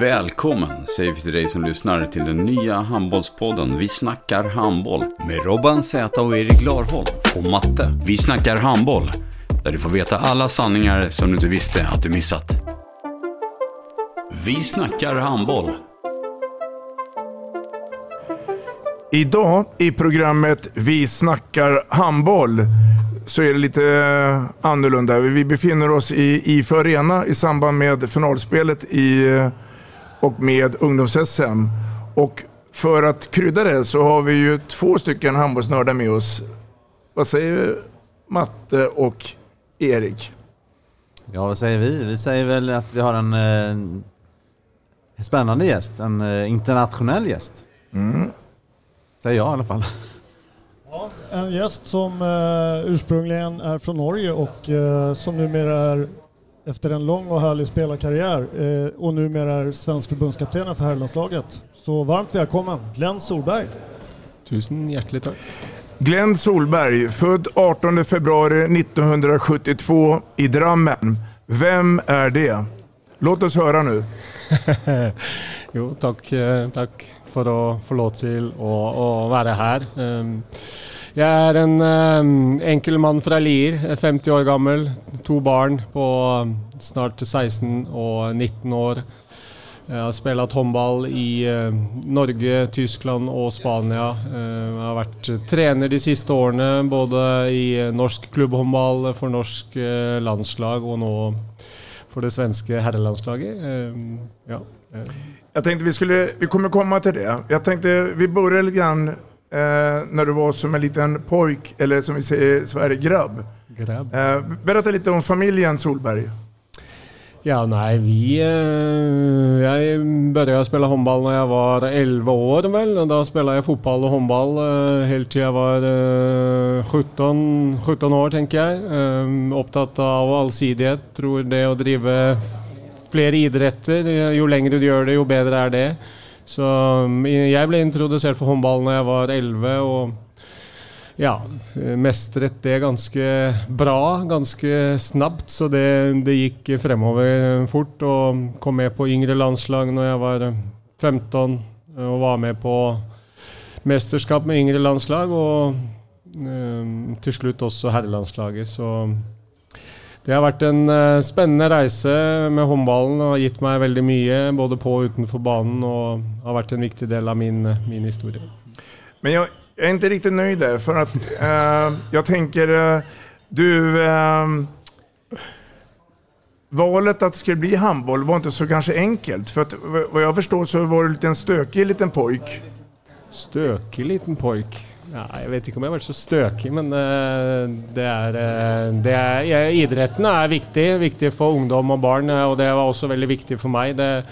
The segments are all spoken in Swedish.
Välkommen säger vi till dig som lyssnar till den nya handbollspodden Vi snackar handboll med Robban Z och Erik Larholm och Matte. Vi snackar handboll, där du får veta alla sanningar som du inte visste att du missat. Vi snackar handboll. Idag i programmet Vi snackar handboll så är det lite eh, annorlunda. Vi befinner oss i IFÖ Arena i samband med finalspelet i, eh, och med ungdoms-SM. Och för att krydda det så har vi ju två stycken handbollsnördar med oss. Vad säger Matte och Erik? Ja, vad säger vi? Vi säger väl att vi har en eh, spännande gäst, en eh, internationell gäst. Mm. Säger jag i alla fall. Ja, en gäst som eh, ursprungligen är från Norge och eh, som numera är efter en lång och härlig spelarkarriär eh, och numera är svensk förbundskapten för herrlandslaget. Så varmt välkommen Glenn Solberg. Tusen hjärtligt tack. Glenn Solberg, född 18 februari 1972 i Drammen. Vem är det? Låt oss höra nu. jo, tack, eh, tack för att få lov till att, att vara här. Jeg jag är en um, enkel man från Lier, 50 år gammal, två barn på ehm, snart 16 och 19 år. Jag har spelat handboll i uh, Norge, Tyskland och Spanien. Uh, jag har varit tränare de siste åren både i norsk klubbhandboll för norsk uh, landslag och nu för det svenska herrlandslaget. Ja. Jag tänkte vi skulle, vi kommer komma till det. Jag tänkte vi börjar lite grann eh, när du var som en liten pojk, eller som vi säger i Sverige, grabb. Grabb. Eh, berätta lite om familjen Solberg. Ja, nej, vi... Eh, jag började spela handboll när jag var 11 år väl. Och då spelade jag fotboll och handboll eh, helt till jag var eh, 17, 17 år, tänker jag. Eh, upptatt av allsidighet. Tror det att driva fler idretter. Jo längre du gör det, jo bättre är det. Så um, jag blev introducerad för handboll när jag var 11 och ja, mestret det ganska bra, ganska snabbt. Så det, det gick framåt fort och kom med på yngre landslag när jag var um, 15 och var med på mästerskap med yngre landslag och um, till slut också herrlandslaget. Så det har varit en uh, spännande resa med handbollen och gett mig väldigt mycket både på och utanför banan och har varit en viktig del av min, min historia. Men jag, jag är inte riktigt nöjd där för att uh, jag tänker du Valet att det skulle bli handboll var inte så kanske enkelt för att vad jag förstår så var du en liten stökig liten pojk. Stökig liten pojk? Ja, jag vet inte om jag varit så stökig, men uh, det är, uh, det är, idrotten är viktig, viktig för ungdom och barn och det var också väldigt viktigt för mig. Det,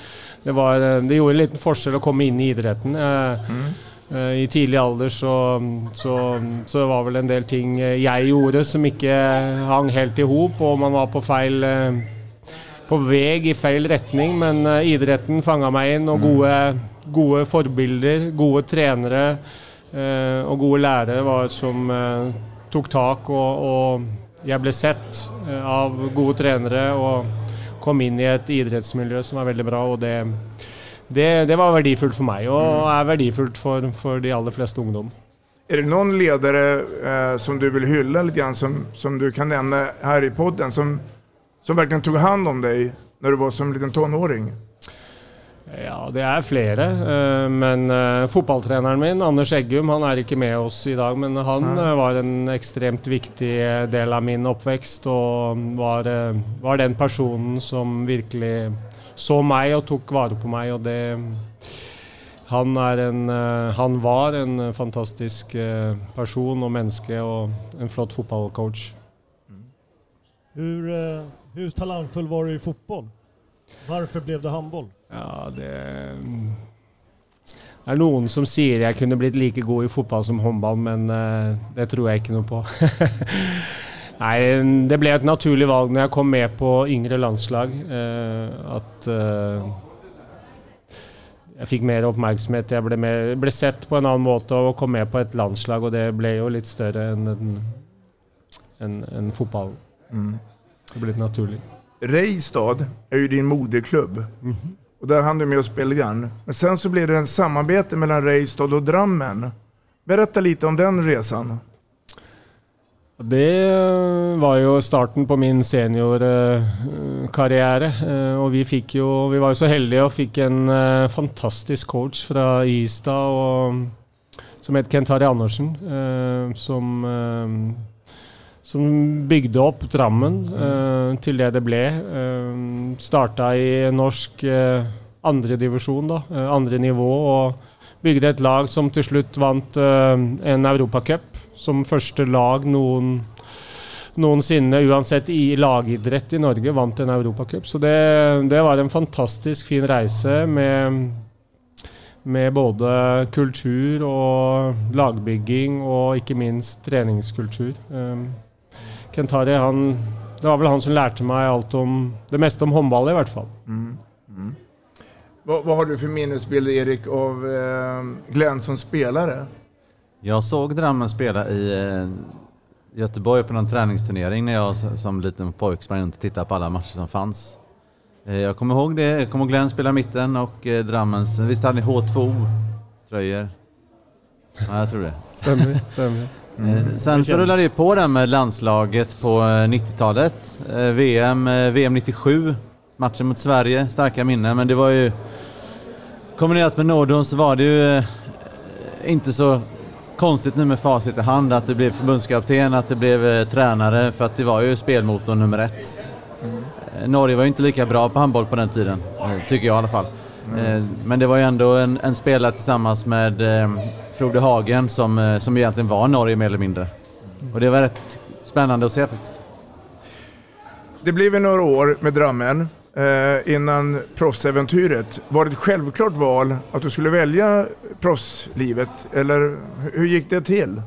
det, var, det gjorde en liten skillnad att komma in i idrotten. Mm. I tidig ålder så, så, så var väl en del ting jag gjorde som inte hang helt ihop och man var på fel på väg i fel riktning men idrotten fångade mig in och mm. goda, goda förebilder, goda tränare Eh, och goda lärare var som eh, tog tak och, och jag blev sett eh, av goda tränare och kom in i ett idrottsmiljö som var väldigt bra och det, det, det var värdefullt för mig och mm. är värdefullt för, för de allra flesta ungdomar. Är det någon ledare eh, som du vill hylla lite grann som, som du kan nämna här i podden som, som verkligen tog hand om dig när du var som liten tonåring? Ja, det er flere. eh, Men eh, fotballtreneren min, Anders Eggum, han er ikke med oss i dag. Men han eh, var en ekstremt viktig del av min oppvekst. Og var, eh, var den personen som virkelig så meg og tok vare på meg. Og det Han, er en, han var en fantastisk person og menneske og en flott fotballcoach. Hur, eh, hur talangfull var du i fotboll? Varför blev det handboll? Ja, det Det er noen som sier jeg kunne blitt like god i fotball som håndball, men eh, det tror jeg ikke noe på. Nei, det ble et naturlig valg når jeg kom med på yngre landslag. eh, at eh, jeg fikk mer oppmerksomhet. Jeg ble, mer, ble sett på en annen måte og kom med på et landslag, og det ble jo litt større enn en, en, en fotballen. Mm. Det ble litt naturlig. Reistad är ju din moderklubb. Och där hann du med att spela igen. grann. Men sen så blev det en samarbete mellan Reistad och Drammen. Berätta lite om den resan. Det eh, var ju starten på min seniorkarriär. Eh, och vi fick ju, Vi var ju så heldiga och fick en eh, fantastisk coach från Ista och, som heter Kent Harry Andersen. Som som bygde opp Drammen eh, til det det ble. Uh, Starta i norsk uh, andredivisjon, da. eh, andre nivå. Og bygde et lag som til slutt vant eh, en europacup. Som første lag noen, noensinne, uansett i lagidrett i Norge, vant en europacup. Så det, det var en fantastisk fin reise med med både kultur og lagbygging og ikke minst treningskultur. Um, Kentari, han, det var vel han som lærte meg alt om det meste om håndball, i hvert fall. Mm. Mm. Vad, vad har du för minnesbild, Erik, av eh, Glenn som spelare? Jag såg Drammen spela i eh, Göteborg på någon träningsturnering när jag som liten pojk sprang runt och tittade på alla matcher som fanns. Eh, jag kommer ihåg det. Jag kommer ihåg Glenn spela mitten och eh, Drammens, visst hade ni H2-tröjor? Ja, jag tror det. Stämmer, stämmer. Eh, Sen så rullade det på där med landslaget på eh, 90-talet. Eh, VM, VM 97, matchen mot Sverige, starka minnen. Men det var ju... Kombinerat med Nordon så var det ju eh, inte så konstigt nu med facit i hand att det blev förbundskapten, att det blev eh, tränare, för att det var ju spelmotorn nummer ett. Eh, Norge var ju inte lika bra på handboll på den tiden, tycker jag i alla fall. Mm. Men det var ju ändå en, en spelare tillsammans med Frode Hagen som, eh, som egentligen var Norge mer eller mindre. Och det var rätt spännande att se faktiskt. Det blev några år med Drammen eh, innan proffsäventyret. Var det ett självklart val att du skulle välja proffslivet? Eller hur gick det till?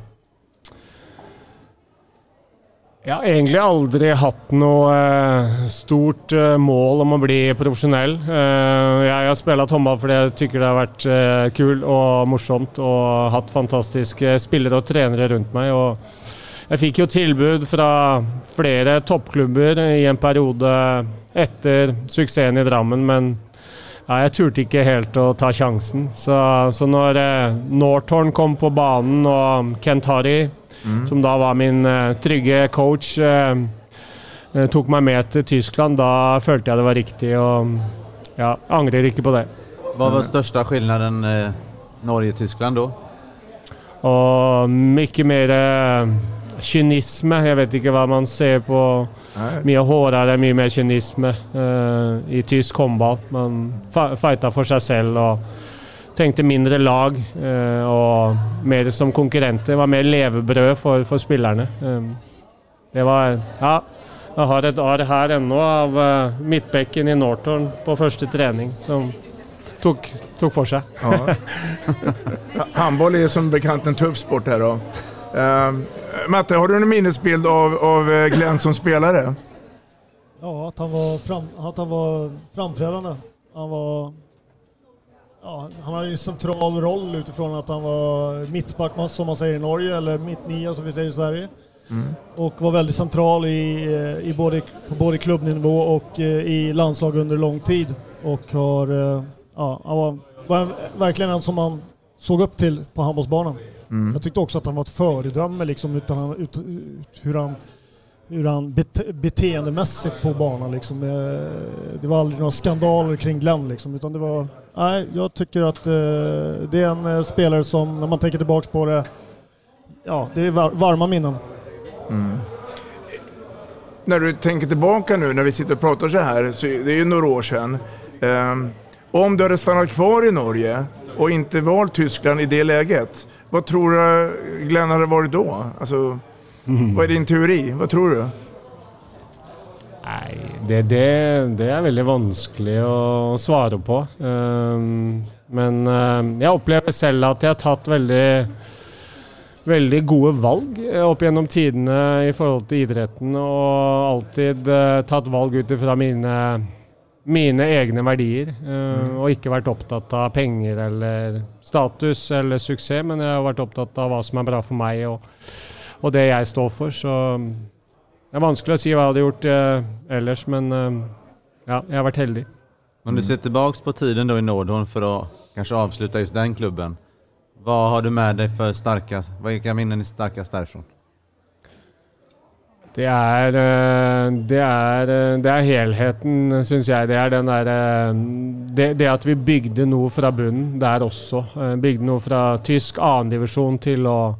Jeg har egentlig aldri hatt noe eh, stort eh, mål om å bli profesjonell. Eh, jeg har spilt håndball fordi jeg tykker det har vært kul og morsomt og hatt fantastiske spillere og trenere rundt meg. Og jeg fikk jo tilbud fra flere toppklubber i en periode etter suksessen i Drammen, men ja, jeg turte ikke helt å ta sjansen. Så, så når Northorn kom på banen og Kent Harry som da var min eh, trygge coach, eh, eh, tok meg med til Tyskland. Da følte jeg det var riktig, og ja, angrer ikke på det. Vad var största skillnaden eh, Norge-Tyskland då? Og mye mer kynisme. Jeg vet ikke hva man ser på. Mye hårdere, mye mer kynisme eh, i tysk håndball. Man fa- fighta for seg selv og tenkte mindre lag eh, og mer som konkurrenter. Det var mer levebrød for, for spillerne. Eh, det var Ja, jeg har et arr her ennå av eh, midtbekken i Norton på første trening som tok, tok for seg. Ja. Handboll är som bekant en tuff sport här då. Eh, Matte, har du en minnesbild av, av eh, Glenn som spelare? Ja, att han var, fram, att han var framträdande. Han var... Ja, han hade ju en central roll utifrån att han var mittback som man säger i Norge, eller mittnia som vi säger i Sverige. Mm. Och var väldigt central i, eh, i både, på både klubbnivå och eh, i landslag under lång tid. Och har, eh, ja, han var, var en- verkligen en som man såg upp till på handbollsbanan. Mm. Jag tyckte också att han var ett föredöme liksom, utan ut, hur han hur han bete beteendemässigt på banan liksom. Det var aldrig några skandaler kring Glenn liksom, utan det var... Nej, jag tycker att eh, det är en eh, spelare som, när man tänker tillbaks på det, ja, det är var varma minnen. Mm. När du tänker tillbaka nu när vi sitter och pratar så här, så det är ju några år sedan. Um, om du hade stannat kvar i Norge och inte valt Tyskland i det läget, vad tror du Glenn hade varit då? Alltså, mm. Vad är din teori? Vad tror du? Nej, det, det, det er veldig vanskelig å svare på. Um, men um, jeg opplever selv at jeg har tatt veldig, veldig gode valg opp gjennom tidene i forhold til idretten. Og alltid uh, tatt valg ut ifra mine, mine egne verdier. Uh, og ikke vært opptatt av penger eller status eller suksess, men jeg har vært opptatt av hva som er bra for meg og, og det jeg står for. Så det er vanskelig å si hva jeg hadde gjort eh, ellers, men eh, ja, jeg har vært heldig. Om du ser tillbaks på tiden då i Nordhorn för att kanske avsluta just den klubben. Vad har du med dig för starka, vilka minnen är starkast därifrån? Det er, eh, det er, eh, det er helheten, syns jeg. Det er den derre eh, det, det, at vi bygde noe fra bunnen der også. Bygde noe fra tysk annendivisjon til å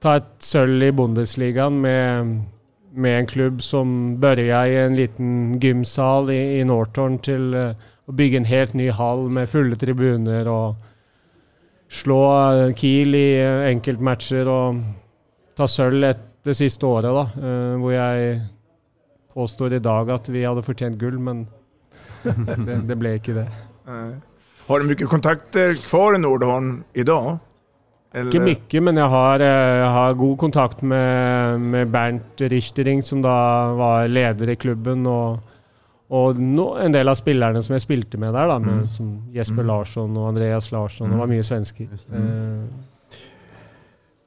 ta et sølv i Bundesligaen med med en klubb som børja i en liten gymsal i, i Northorn til uh, å bygge en helt ny hall med fulle tribuner og slå uh, Kiel i uh, enkeltmatcher og ta sølv det siste året, da, hvor jeg påstår i dag at vi hadde fortjent gull, men det, det ble ikke det. Har du mye kontakter kvar i Nordhorn i dag? Eller? Ikke mye, men jeg har, eh, jeg har god kontakt med, med, Bernt Richtering, som da var leder i klubben. Og, og no, en del av spillerne som jeg spilte med der, da, med, mm. som Jesper mm. Larsson og Andreas Larsson. Det var mye svensker. Eh.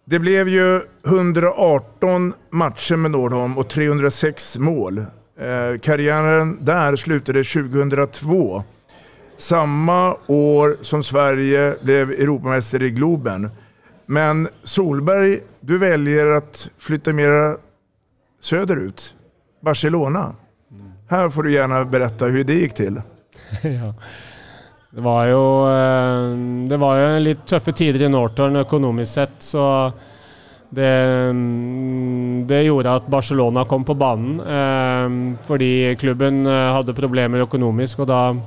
Det blev ju 118 matcher med Nordholm och 306 mål. Eh, karriären där slutade 2002. Samma år som Sverige blev Europamästare i Globen. Men Solberg, du väljer att flytta mera söderut. Barcelona. Mm. Här får du gärna berätta hur det gick till. ja. Det var ju eh, Det var jo lite tuffa tider i Norton ekonomiskt sett, så det, mm, det, gjorde att Barcelona kom på banan. Eh, klubben eh, hade problem ekonomiskt och då,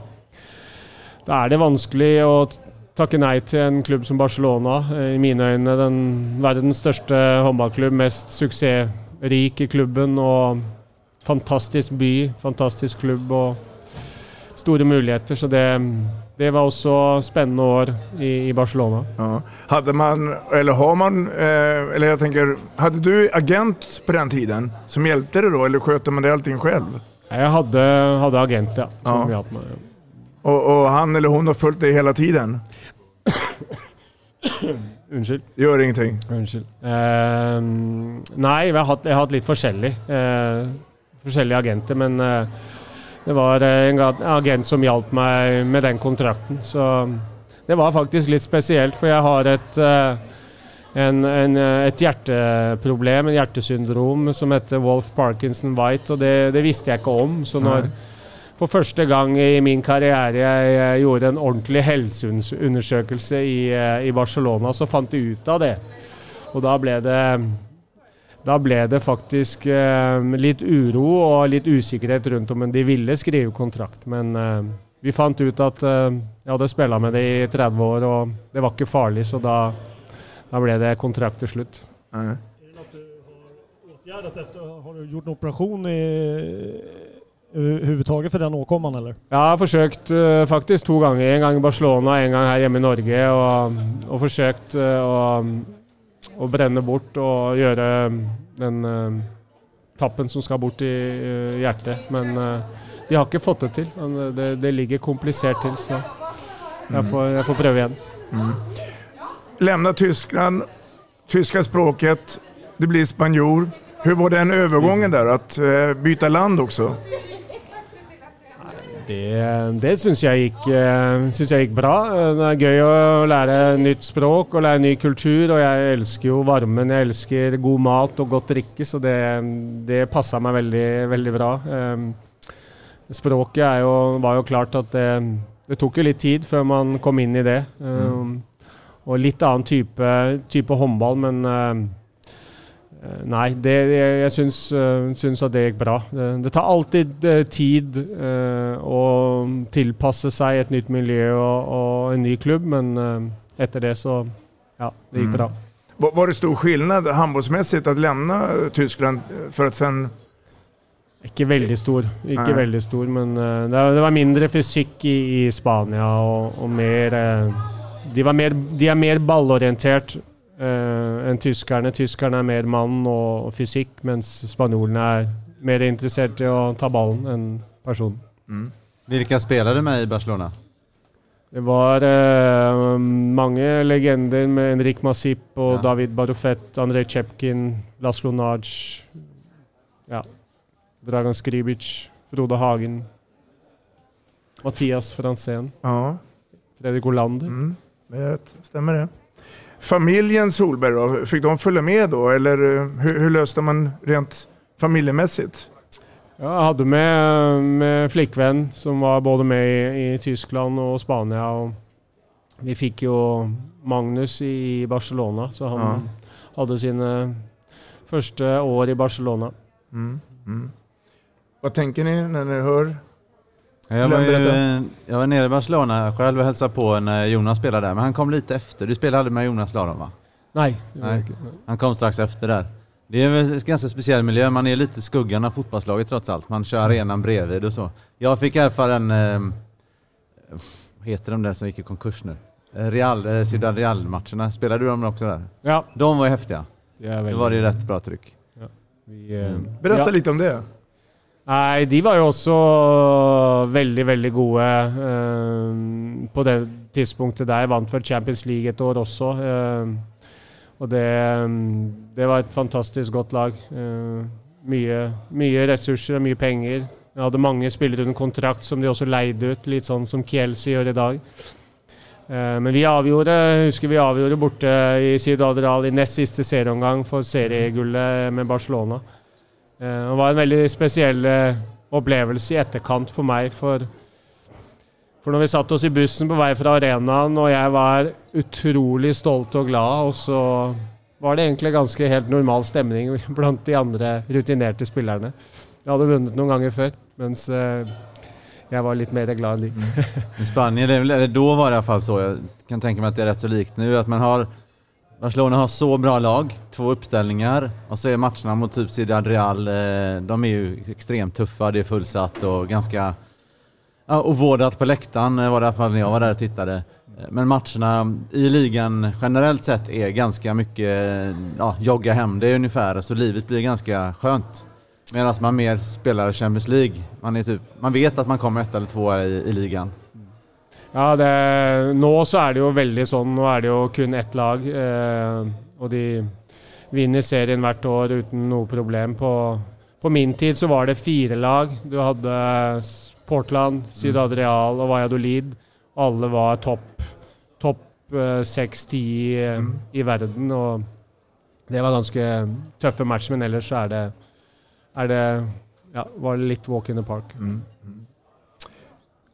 då är det vanskligt att takke nei til en klubb som Barcelona. I mine øyne den verdens største håndballklubb, mest suksessrik i klubben. og Fantastisk by, fantastisk klubb og store muligheter. Så det, det var også spennende år i, i Barcelona. Ja. Hade man, eller har man, eh, eller jag tänker, hade du agent på den tiden som hjälpte dig då, eller sköter man det allting själv? Jag hade, hade agent, ja. Som ja. Och, och, han eller hon har följt dig hela tiden? Unnskyld. Gjør ingenting. Unnskyld. Uh, nei, jeg har hatt, jeg har hatt litt forskjellig. Uh, forskjellige agenter, men uh, det var en agent som hjalp meg med den kontrakten. Så det var faktisk litt spesielt, for jeg har et, en, en, et hjerteproblem, en hjertesyndrom, som heter Wolf Parkinson White, og det, det visste jeg ikke om. Så når Nei for første gang i min karriere jeg gjorde en ordentlig helseundersøkelse i, eh, i Barcelona, så fant de ut av det. Og da ble det da ble det faktisk eh, litt uro og litt usikkerhet rundt om de ville skrive kontrakt. Men eh, vi fant ut at eh, jeg hadde spilla med det i 30 år, og det var ikke farlig, så da, da ble det kontrakt til slutt. Mm. Har du gjort en operasjon i överhuvudtaget för den åkomman eller? Jag har försökt uh, faktiskt två gånger. En gång i Barcelona, en gång här hemma i Norge och, och försökt uh, att bränna bort och göra den uh, tappen som ska bort i uh, hjärtat. Men uh, de har inte fått det till. Det, det ligger komplicerat till så jag mm. får, jag får pröva igen. Mm. Lämna Tyskland, tyska språket, det blir spanjor. Hur var den övergången där, att byta land också? Det, det syns jeg, gikk, eh, syns jeg gikk bra. Det er gøy å lære nytt språk og lære ny kultur. Og jeg elsker jo varmen, jeg elsker god mat og godt drikke, så det, det passa meg veldig, veldig bra. Eh, Språket jo, var jo klart at det, det tok jo litt tid før man kom inn i det. Mm. Og litt annen type, type håndball, men eh, Nei, det, jeg, syns, eh, syns at det gikk bra. Det, det tar alltid eh, tid eh, å tilpasse seg et nytt miljø og, og en ny klubb, men eh, etter det så Ja, det gikk bra. Var, var det stor skillnad handbollsmässigt att lämna Tyskland för att sen... Ikke veldig stor, ikke Nei. veldig stor, men eh, det, var mindre fysikk i, i Spania og, og mer, eh, de, var mer De er mer ballorientert eh, enn tyskerne. Tyskerne er mer mann og fysikk, mens spanjolene er mer interessert i å ta ballen enn personen. Vilka spelade med i Barcelona? Det var eh, mange legender med Enrik Masip og Ja. David Barufet, Andrej Chepkin, Laslo Naj, ja, Dragan Skribic, Frode Hagen, Mathias Franzén, Ja, Fredrik Olander. mm, stämmer det. Familjen Solberg då, fick de följa med då eller eh, hur, hur löste man rent familjemässigt? Ja, jeg hadde med, med flikkvenn som var både med i, i Tyskland og Spania. Og vi fikk jo Magnus i Barcelona, så han Ja. hadde sine første år i Barcelona. Mm, mm. Vad tänker ni när ni hör? Jag var, ju, jag var nere i Barcelona själv och hälsade på när Jonas spelade där, men han kom lite efter. Du spelade aldrig med Jonas Laron va? Nej. ikke- Han kom strax efter där. Det är en ganska speciell miljö, man är lite skuggan av fotbollslaget trots allt. Man kör arenan bredvid och så. Jag fick erfara en, eh, vad heter de där som gick i konkurs nu? Eh, Real, eh, Ciudad Real-matcherna, spelade du dem också där? Ja. De var ju häftiga. Det er Då var det ju rätt bra tryck. Vi, eh, Berätta ja. lite om det. Nei, de var jo også veldig, veldig gode eh, på det tidspunktet der. Vant vel Champions League et år også. eh, og det, det var et fantastisk godt lag. Eh, mye, mye ressurser og mye penger. Jeg hadde mange spillere under kontrakt som de også leide ut, litt sånn som Kielce gjør i dag. Eh, men vi avgjorde husker vi avgjorde borte i Ciudad Real i nest siste serieomgang for seriegullet med Barcelona. Eh, det var en veldig spesiell eh, upplevelse opplevelse i etterkant for meg. For, for når vi satt oss i bussen på vei fra arenaen, og jeg var utrolig stolt og glad, og så var det egentlig ganske helt normal stemning blant de andre rutinerte spillerne. Jeg hadde vunnet noen ganger før, mens jag jeg eh, var litt mer glad enn de. Mm. I Spanien, det eller då var det i alla fall så, jag kan tänka mig att det är rätt så likt nu, att man har Barcelona har så bra lag, två uppställningar och så är matcherna mot typ Ciudad Real, eh, de är ju extremt tuffa, det är fullsatt och ganska ja, ovårdat på läktaren eh, var det i alla fall när jag var där och tittade. Eh, men matcherna i ligan generellt sett är ganska mycket ja, jogga hem det ungefär, så livet blir ganska skönt. Medan man mer spelar Champions League. Man, är typ, man vet att man kommer ett eller två i, i ligan. Ja, det, nå så er det jo veldig sånn. Nå er det jo kun ett lag. Eh, og de vinner serien hvert år uten noe problem. På, på min tid så var det fire lag. Du hadde S- Portland, Ciudad Real og Valladolid. Alle var topp topp seks-ti i verden. Og det var ganske tøffe match, men ellers så er det, er det ja, var det litt walk in the park.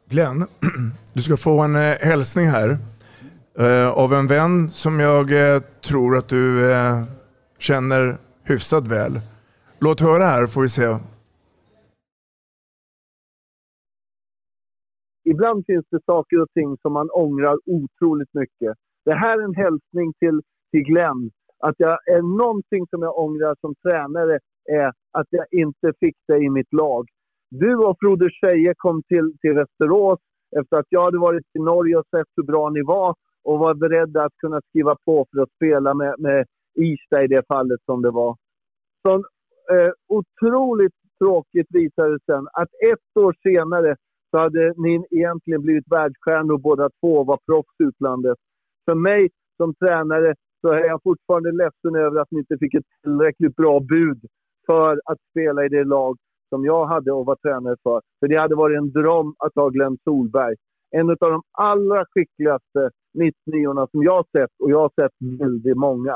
Glenn, du ska få en eh, hälsning här eh, av en vän som jag eh, tror att du eh, känner hyfsat väl. Låt höra här får vi se. ibland finns det saker och ting som man ångrar otroligt mycket. Det här är en hälsning till, till Glenn. Att jag är någonting som jag ångrar som tränare är att jag inte fick det i mitt lag. Du och Frode Scheje kom till, till Västerås efter att jag hade varit i Norge och sett hur bra ni var och var beredda att kunna skriva på för att spela med, med Irsta i det fallet som det var. Så eh, otroligt tråkigt visade det sen att ett år senare så hade ni egentligen blivit världsstjärnor båda två och var proffs i utlandet. För mig som tränare så är jag fortfarande ledsen över att ni inte fick ett tillräckligt bra bud för att spela i det lag som jag hade att vara tränare för. För det hade varit en dröm att ha Glenn Solberg. En av de allra skickligaste 99 som jag har sett och jag har sett väldigt många.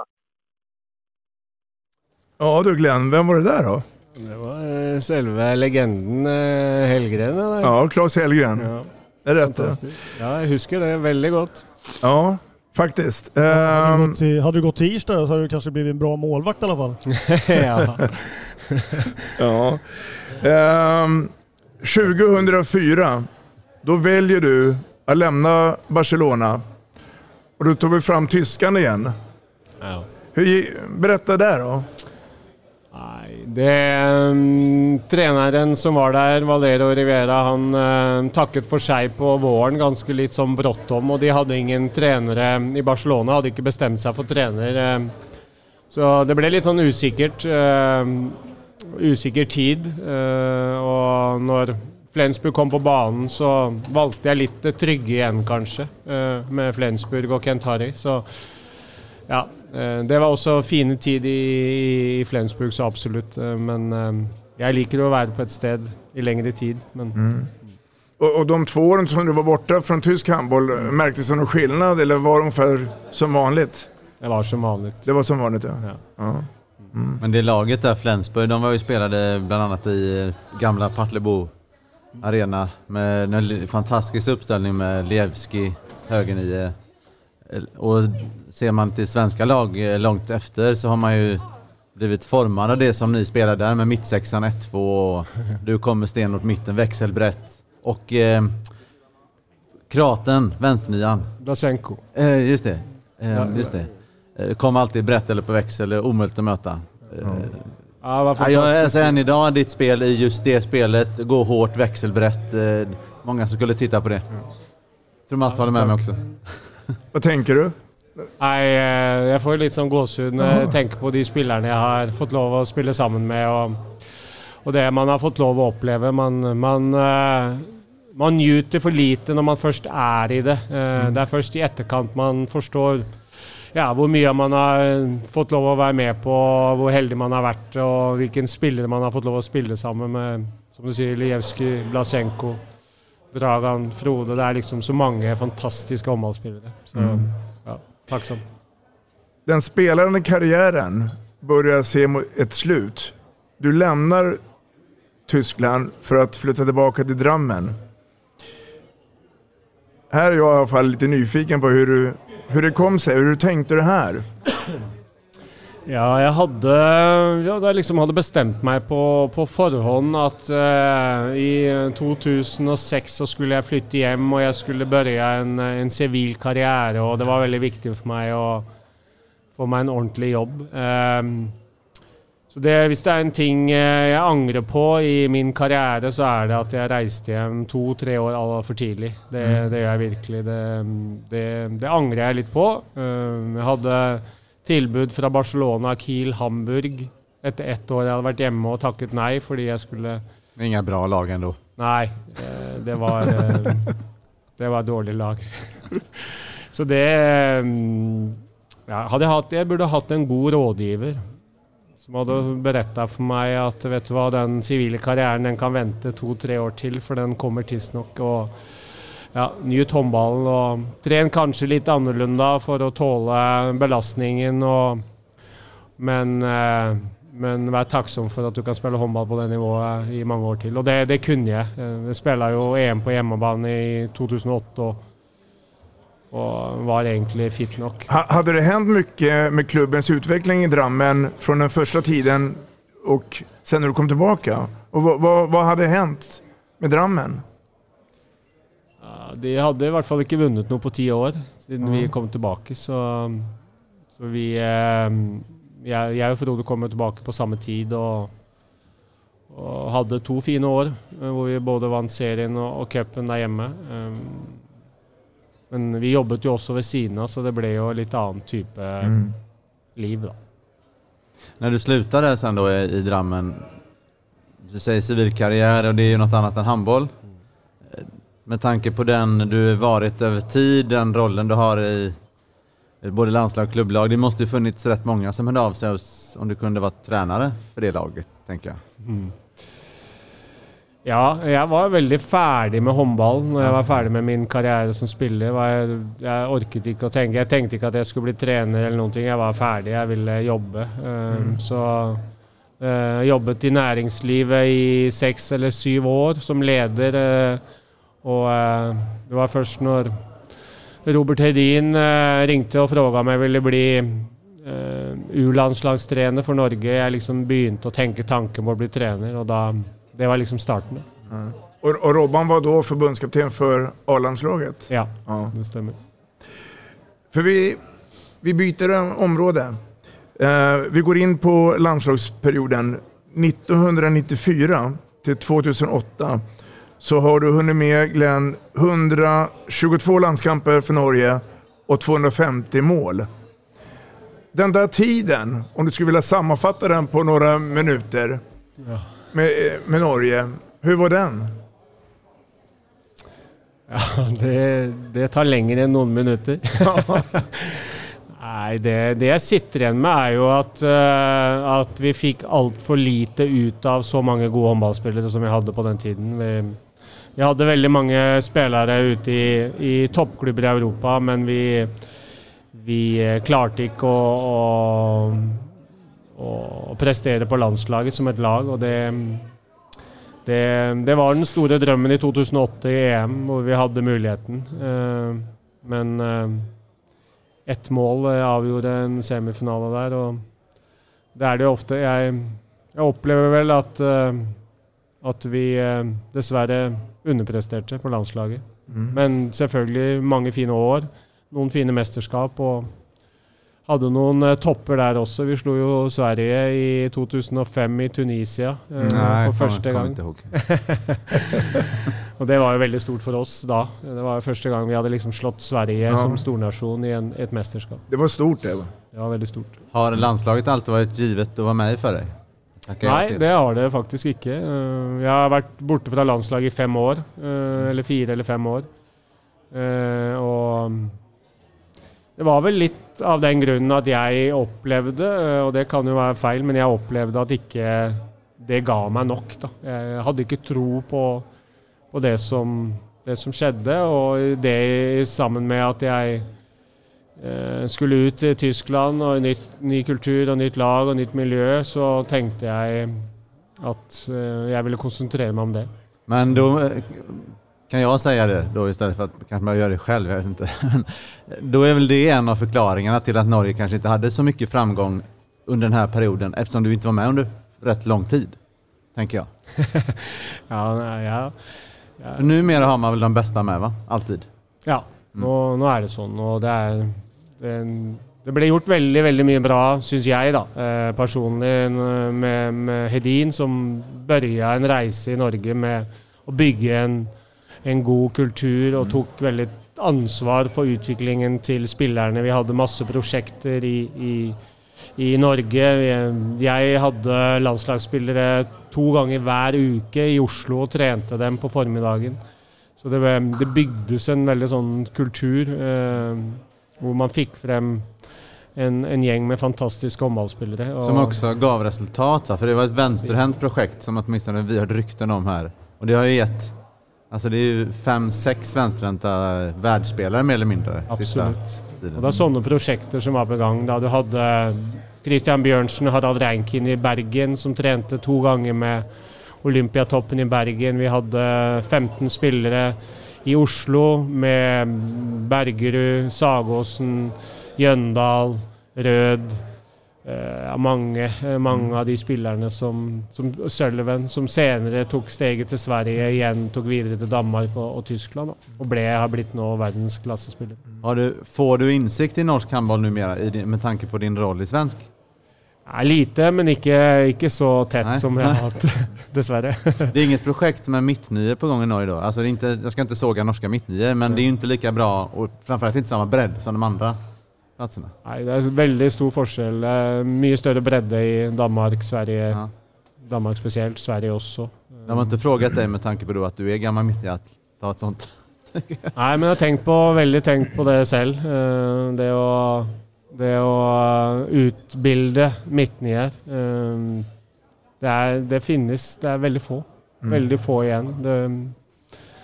Ja du Glenn, vem var det där då? Det var eh, selve legenden eh, Hellgren. Eller? Ja, Claes Hellgren. Ja. Det är rätt det. Ja, jag husker det väldigt gott. Ja, faktiskt. Hade du Ehm, gått till, hade du gått till Irsta så hade du kanske blivit en bra målvakt i alla fall. ja. ja. Ehm, 2004, då väljer du att lämna Barcelona och då tog vi fram tyskan igen. Ja. Hur, berätta där då. Det um, Treneren som var der, Valero Rivera, han eh, takket for seg på våren ganske litt sånn bråttom. Og de hadde ingen trenere i Barcelona, hadde ikke bestemt seg for trener. eh. Så det ble litt sånn usikkert. eh, usikker tid. eh, og når Flensburg kom på banen, så valgte jeg litt det trygge igjen, kanskje. eh, med Flensburg og Kent Harry. Så ja, eh, det var også fine tid i, Flensburg, så absolutt. Men jeg liker å være på et sted i lengre tid. Men Mm. Och, och de två åren som du var borta från tysk handboll, märktes det någon skillnad eller var det ungefär som vanligt? det var som vanligt. Det var som vanligt ja. ja. Men det laget där, Flensburg, de var ju spelade bland annat i gamla Partillebo arena med en fantastisk uppställning med Lievski, högernio. Eh, Och ser man till svenska lag eh, långt efter så har man ju blivit formad av det som ni spelar där med mittsexan 1-2 och du kommer stenhårt mitten, växelbrett. Och eh, Kraten, vänsternian. Blasenko. Eh, just det. Eh, just det. Eh, kom alltid brett eller på växel, eh, omöjligt att möta. Eh, Ja, var Ja, jag, fantastiskt. alltså än idag, ditt spel i just det spelet, gå hårt, växelbrett. Eh, många som skulle titta på det. Tror Mats håller med mig också. Vad tänker du? Nei, eh, jeg får gåsehud når Jaha. jeg tenker på de spillerne jeg har fått lov å spille sammen med, og, og det man har fått lov å oppleve. Man, man, eh, man njuter for lite når man først er i det. Eh, Det er først i etterkant man forstår ja, hvor mye man har eh, fått lov å være med på, hvor heldig man har vært, og hvilken spillere man har fått lov å spille sammen med. Som du sier, Lijevskij, Blasenko, Dragan, Frode. Det er liksom så mange fantastiske håndballspillere. Så Mm. ja, takksom. Den spelande karriären börjar se ett slut. Du lämnar Tyskland för att flytta tillbaka till Drammen. Här är jag i alla fall lite nyfiken på hur, du, hur det kom sig, hur du tänkte det här. Ja, jag hade, ja, da liksom hade bestämt mig på, på förhand att eh, i 2006 så skulle jag flytta hem och jag skulle börja en, en civil karriär och det var väldigt viktigt för mig att få mig en ordentlig jobb. Eh, så det, hvis det er en ting eh, jeg angrer på i min karriere, så er det at jeg reiste hjem to-tre år altfor tidlig. Det, Mm. det gjør jeg virkelig. Det, det, det angrer jeg litt på. Ehm, jeg hadde tilbud fra Barcelona, Kiel, Hamburg. Etter ett år jeg hadde vært hjemme og takket nei fordi jeg skulle Inga bra lag ändå. Nei, det var eh, Det var et dårlig lag. Så det mm, ja, hadde jeg, hatt, jeg burde hatt en god rådgiver som hade berättat för mig att vet du vad, den civila karriären den kan vänta två, tre år till för den kommer tidsnok. Och ja, nyt håndballen och träna kanske lite annorlunda för att tåla belastningen. Och, men, eh, men vær tacksam för att du kan spela håndball på det nivået i många år till. Och det, det kunde jag. Jag spelade ju EM på hjemmebane i 2008 Och, og var egentlig fit nok. Ha, hade det hänt mycket med klubbens utveckling i Drammen från den första tiden och sen när du kom tillbaka? Och vad, vad, vad hade hänt med Drammen? De hadde i hvert fall ikke vunnet noe på ti år siden vi Ja. kom tilbake, så, så vi eh, jeg, jeg og Frode kom jo tilbake på samme tid og, og hadde to fine år eh, hvor vi både vant serien og, og cupen der hjemme. Men vi jobbet jo også ved siden av, så det ble jo litt annen type Mm. liv, da. När du slutade sen då i, Drammen, du säger civilkarriär och det är ju något annat än handboll. Med tanke på den du varit över tid, den rollen du har i, både landslag och klubblag. Det måste ju funnits rätt många som hörde av sig om du kunde vara tränare för det laget, tänker jag. Mm. Ja, jeg var veldig ferdig med håndball når jeg var ferdig med min karriere som spiller. Var jeg, jeg orket ikke å tenke. Jeg tenkte ikke at jeg skulle bli trener eller noen ting. Jeg var ferdig, jeg ville jobbe. Um, Så uh, jobbet i næringslivet i seks eller syv år som leder. Uh, og uh, det var først når Robert Hedin uh, ringte og fråga om jeg ville bli uh, U-landslagstrener for Norge, jeg liksom begynte å tenke tanken på å bli trener. Og da det var liksom starten. Och, och Robban var då förbundskapten för A-landslaget? Ja, det stämmer. För vi, vi byter område. Eh, vi går in på landslagsperioden 1994 till 2008. Så har du hunnit med Glenn 122 landskamper för Norge och 250 mål. Den där tiden, om du skulle vilja sammanfatta den på några minuter Ja. Med, med Norge, hur var den? Ja, det, det tar lenger enn noen minutter. Nei, det, det jeg sitter igjen med, er jo at, eh, at vi fikk altfor lite ut av så mange gode håndballspillere som vi hadde på den tiden. Vi, vi hadde veldig mange spillere ute i, i toppklubber i Europa, men vi, vi klarte ikke å, å, å prestere på landslaget som et lag. og det det, det, var den store drømmen i 2008 i EM, hvor vi hadde muligheten. Eh, men eh, ett mål eh, avgjorde en semifinale der, og det er det jo ofte. Jeg, jeg opplever vel at, at vi dessverre underpresterte på landslaget. Mm. Men selvfølgelig mange fine år, noen fine mesterskap. og hadde noen eh, topper der også. Vi slo jo Sverige i 2005 i Tunisia eh, Nei, for første faen, gang. kommer og det var jo veldig stort for oss da. Det var jo første gang vi hadde liksom slått Sverige Ja. som stornasjon i en, et mesterskap. Det var stort det. va? Det var veldig stort. Har landslaget alltid varit givet att vara med i för dig? Tackar jag Nei, till. det har det faktisk ikke. Eh, Jeg har vært borte fra landslaget i fem år. eh, Eller fire eller fem år. Og det var vel litt av den grunnen at jeg opplevde, och og det kan jo være feil, men jeg opplevde at ikke det ga meg nok. Da. Jeg hadde ikke tro på, på det, som, det som skjedde, og det sammen med at jeg eh, skulle ut til Tyskland og nytt, ny kultur og nytt lag og nytt miljø, så tenkte jeg at eh, jeg ville konsentrere meg om det. Men då kan jag säga det då istället för att kanske man gör det själv, jag vet inte. Då är väl det en av förklaringarna till att Norge kanske inte hade så mycket framgång under den här perioden eftersom du inte var med under rätt lång tid, tänker jag. Ja, nei, ja. För numera har man väl de bästa med va? Alltid. Ja, nå, nå er det sånn. Og det er det, det ble gjort veldig veldig mye bra, syns jeg, da, eh, personlig, n- med, med Hedin, som børja en reise i Norge med å bygge en, en god kultur och tog väldigt ansvar för utvecklingen till spelarna. Vi hade massor projekt i, i, i Norge. Jag hade landslagsspelare två gånger varje vecka i Oslo och tränade dem på förmiddagen. Så det, ble- det byggdes en väldigt sån kultur eh, och man fick fram en, en gäng med fantastiska omvalsspelare. Som också gav resultat, för det var ett vänsterhänt projekt som åtminstone vi har hört rykten om här. Och det har ju gett, alltså det är ju fem, sex vänsterhänta världsspelare mer eller mindre. tiden. Og det er sånne prosjekter som var på gang. da Du hadde Christian Bjørnsen og Harald Reinkin i Bergen, som trente to ganger med Olympiatoppen i Bergen. Vi hadde 15 spillere i Oslo med Bergerud, Sagåsen, Jøndal, Rød. Eh, mange, eh, mange av de spillerne som, som Sullivan, som senere tok steget til Sverige, igjen tok videre til Danmark og, og Tyskland. Da, og ble, har blitt nå verdensklassespiller. Har du, får du insikt i norsk handboll numera i din, med tanke på din roll i svensk? Ja, lite, men ikke, ikke så tett Nej. som jeg har hatt, dessverre. Det är inget projekt med mittnior på gång i Norge då? Alltså det är inte, jag ska inte såga norska mittnior, men det är ju inte lika bra och framförallt inte samma bredd som de andra platserna. Nei, det er veldig stor forskjell. Er Mye større bredde i Danmark, Sverige. Danmark spesielt, Sverige også. De har inte frågat dig med tanke på då att du är gammal mittnia att ta ett sånt? Nei, men jeg har tenkt på, veldig tenkt på det selv. Eh, Det å, det å eh, utbilde midtnier. Eh, Det, er, det finnes Det er veldig få. Väldigt få igen. Det,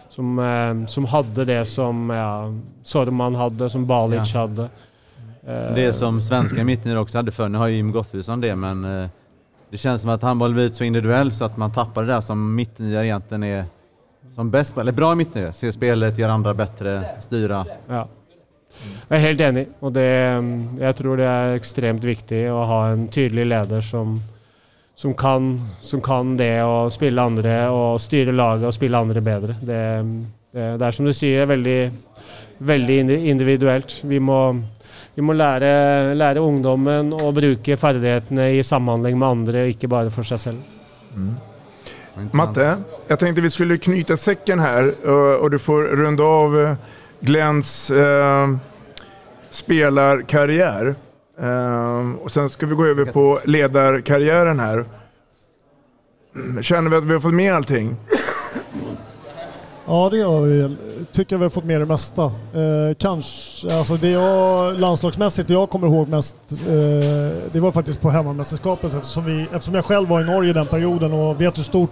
som, som hade det som ja, Sorman hade, som Balic Ja. hade. Eh, det som svenska mittnior också hade förr, nu har ju Jim Gottfridsson det men eh, det känns som att handboll blivit så individuell så att man tappar det där som mittnior egentligen är som bäst på, eller bra mittnior. Se spelet, göra andra bättre, styra. Ja. Jag är helt enig. Och det, eh, jag tror det är extremt viktigt att ha en tydlig ledare som, som, kan, som kan det och spela andra och styra laget och spela andra bättre. Det, det, det är som du säger väldigt, väldigt individuellt. Vi må, vi må lära, lära ungdomen att bruka färdigheterna i samhandling med andra, inte bara för sig själv. Matte, jag tänkte vi skulle knyta säcken här och, du får runda av eh, Glens eh, spelarkarriär. Eh, och sen ska vi gå över på ledarkarriären här. Mm, Känner vi att vi har fått med allting? Ja, det gör vi. Tycker vi har fått med det mesta. Eh, kanske, alltså det jag landslagsmässigt, det jag kommer ihåg mest, eh, det var faktiskt på hemmamästerskapet eftersom, vi, eftersom jag själv var i Norge den perioden och vet hur stort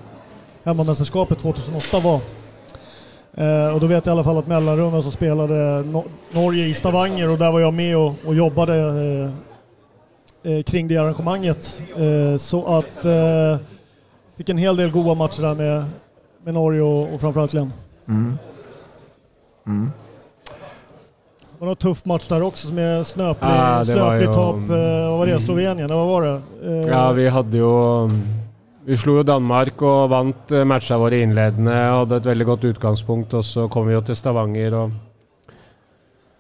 hemmamästerskapet 2008 var. Eh, och då vet jag i alla fall att mellanrundan så spelade no Norge i Stavanger och där var jag med och, och jobbade eh, eh, kring det arrangemanget. Eh, så att eh, fick en hel del goda matcher där med, med Norge och, och framförallt Glenn. Mm. Mm. Det var någon tuff match där också som är snöplig, Ah, snöplig ju- topp. Eh, vad var det? Slovenien? Eller vad var det? Eh, Ja, vi hade ju... Vi slog ju Danmark och vann eh, matcherna våra inledande. Hade ett väldigt gott utgångspunkt och så kom vi till Stavanger och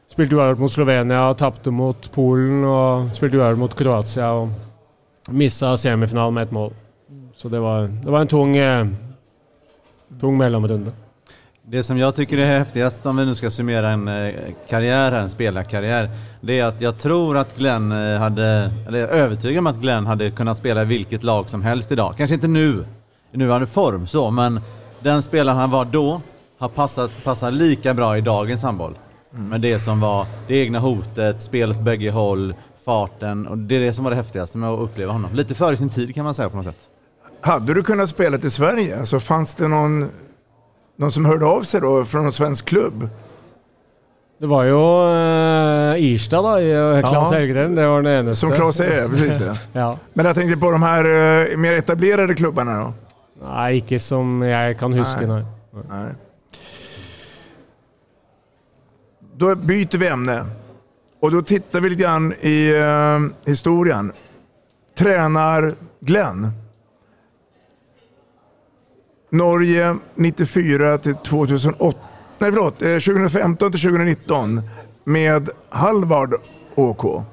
spelade oavgjort mot Slovenien och tappade mot Polen och spelade oavgjort mot Kroatien och missade semifinalen med ett mål. Så det var, det var en tung, tung mellanrunda. Det som jag tycker är häftigast om vi nu ska summera en eh, karriär här, en spelarkarriär, det är att jag tror att Glenn eh, hade, eller jag är övertygad om att Glenn hade kunnat spela i vilket lag som helst idag. Kanske inte nu, i nuvarande form så, men den spelaren han var då har passat, passar lika bra i dagens handboll. Men det som var det egna hotet, spelet bägge håll, farten och det är det som var det häftigaste med att uppleva honom. Lite före sin tid kan man säga på något sätt. Hade du kunnat spela i Sverige så fanns det någon, någon som hörde av sig då från någon svensk klubb? Det var ju eh, Irstad då, i eh, Claes Ja. Helgren. Det var den enaste. Som Claes är, precis det. ja. Men jag tänkte på de här eh, mer etablerade klubbarna då? Nej, inte som jag kan huska. Nej. Nej. Nej. Då byter vi ämne. Och då tittar vi lite grann i eh, historien. Tränar Glenn. Norge 94 till 2008. Nej förlåt, eh, 2015 till 2019 med Halvard OK.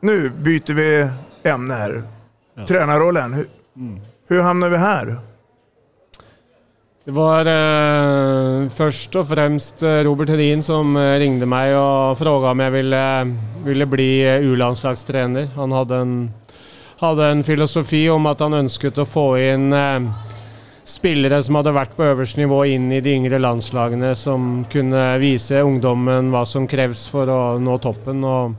Nu byter vi ämne här. Tränarrollen. Hur, hur hamnar vi här? Det var eh, först och främst eh, Robert Hedin som eh, ringde mig och frågade om jag ville, ville bli eh, U-landslagstränare. Han hade en, hade en filosofi om att han önskade att få in eh, spelare som hade varit på översta nivå in i de yngre landslagen som kunde visa ungdomen vad som krävs för att nå toppen. Och,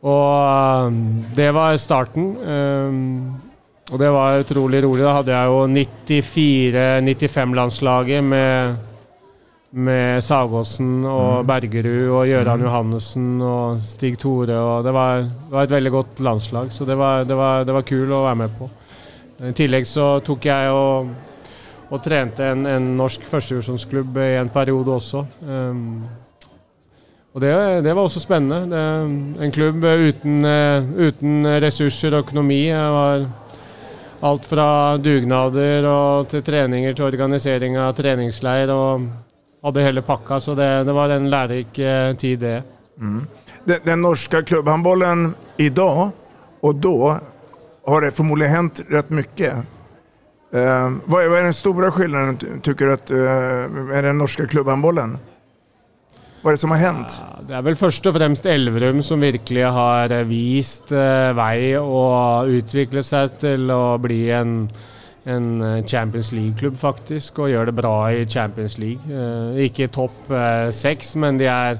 och eh, det var starten. Eh, och det var otroligt roligt. Då hade jag ju 94-95 landslaget med, med Sagåsen och Bergerud och Göran Johannessen och Stig Tore. Och det, var, det var ett väldigt gott landslag, så det var, det var, det var kul att vara med på. I tillägg så tog jag och, och tränade en, en norsk förstedivisjonsklubb i en period också. Ehm, och det, det var också spännande. Det, en klubb utan, eh, utan resurser och ekonomi. Var allt från dugnader och till träningar till organisering av träningsleir och hade hela packa. Så det, det var en lärorik eh, tid det. Mm. Den, den norska klubbhandbollen idag och då har det förmodligen hänt rätt mycket. Eh, vad, är, vad är den stora skillnaden ty- tycker du att, eh, med den norska klubbhandbollen? Vad är det som har hänt? Det är väl först och främst Elverum som verkligen har eh, vist eh, väg och utvecklat sig till att bli en, en eh, Champions League-klubb faktiskt och gör det bra i Champions League. Eh, inte topp eh, sex, men de är,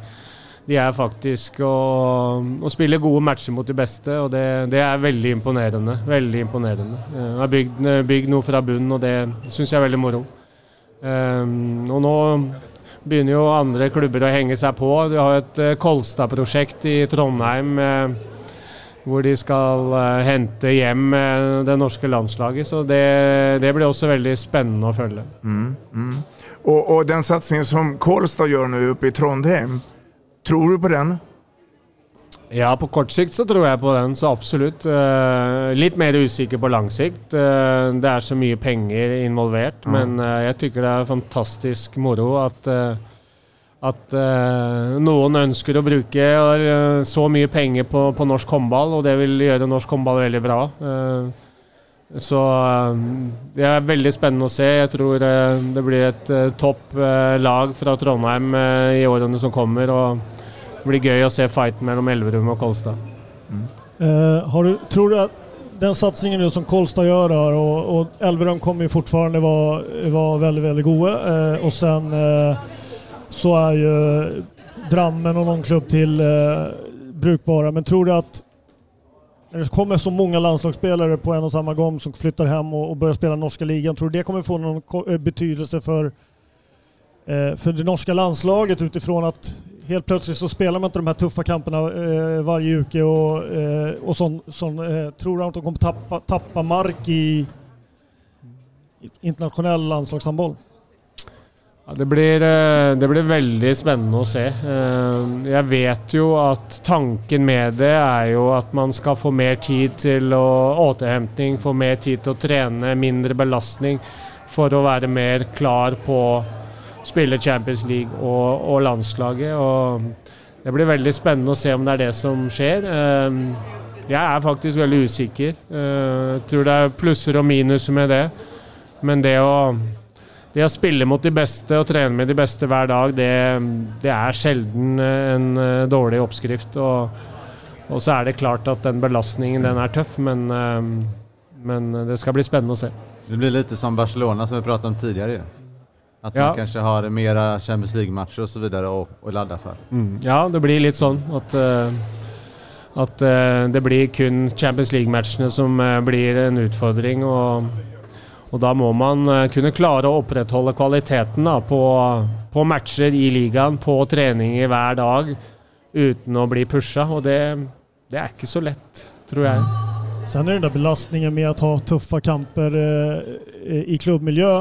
de är faktiskt och, och spelar goda matcher mot de bästa och det, det väldigt imponerande. Väldigt imponerande. imponerende. Uh, har byggt, eh, byggt något från bunnen, och det syns jag är väldigt moro. Eh, och nu börjar ju andra klubbar att hänga sig på. Du har ett Kolstad-projekt i Trondheim hvor de skal uh, hente hjem det norske landslaget. Så det, det, blir også veldig spennende å følge. Mm, mm. Og, og, den satsingen som Kolstad gjør nå oppe i Trondheim, tror du på den? Ja, på kort sikt så tror jeg på den, så absolutt. Uh, litt mer usikker på lang sikt. Det er så mye penger involvert, mm. men jeg tykker det er fantastisk moro at, at noen ønsker å bruke så mye penger på, på, norsk håndball, og det vil gjøre norsk håndball veldig bra. så det er veldig spennende å se. Jeg tror det blir et topp lag fra Trondheim i årene som kommer. og det blir gøy å se fighten mellom Elverum og Kolstad. Mm. Du, tror du att den satsningen nu som Kolstad gör där och, och Elverum kommer ju fortfarande vara, vara väldigt, väldigt goda. Uh, och sen uh, så är ju Drammen och någon klubb till eh, brukbara. Men tror du att när det kommer så många landslagsspelare på en och samma gång som flyttar hem och, och börjar spela norska ligan, tror du det kommer få någon eh, betydelse för, eh, för det norska landslaget utifrån att helt plötsligt så spelar man inte de här tuffa kamperna eh, varje uke och, eh, och sån, sån eh, tror du att de kommer tappa, tappa mark i internationell landslagshandboll? Det, blir, eh, det blir veldig spennende å se. Jag jeg vet jo at tanken med det er jo at man skal få mer tid til å få mer tid til å trene, mindre belastning for å være mer klar på spille Champions League og, og, landslaget. og Det blir veldig spennende å se om det er det som skjer. Jag jeg er faktisk veldig usikker. Jeg tror det er plusser og minuser med det. Men det å, det å spille mot de beste og trene med de beste hver dag, det, det er sjelden en eh, dårlig oppskrift. Og, og, så er det klart at den belastningen den er tøff, men, ehm, men det skal bli spennende å se. Det blir litt som Barcelona som vi pratet om tidligere. At ja. man kanskje har mera Champions League-matcher og så videre å, å ladde for. Mm. Ja, det blir litt sånn at, uh, at uh, det blir kun Champions League-matchene som uh, blir en utfordring. Og, og da må man kunne klare å opprettholde kvaliteten da, på, på, matcher i ligaen, på treninger hver dag, uten å bli pusha. Og det, det er ikke så lett, tror jeg. Sen det den där belastningen med å ha tuffe kamper i klubbmiljö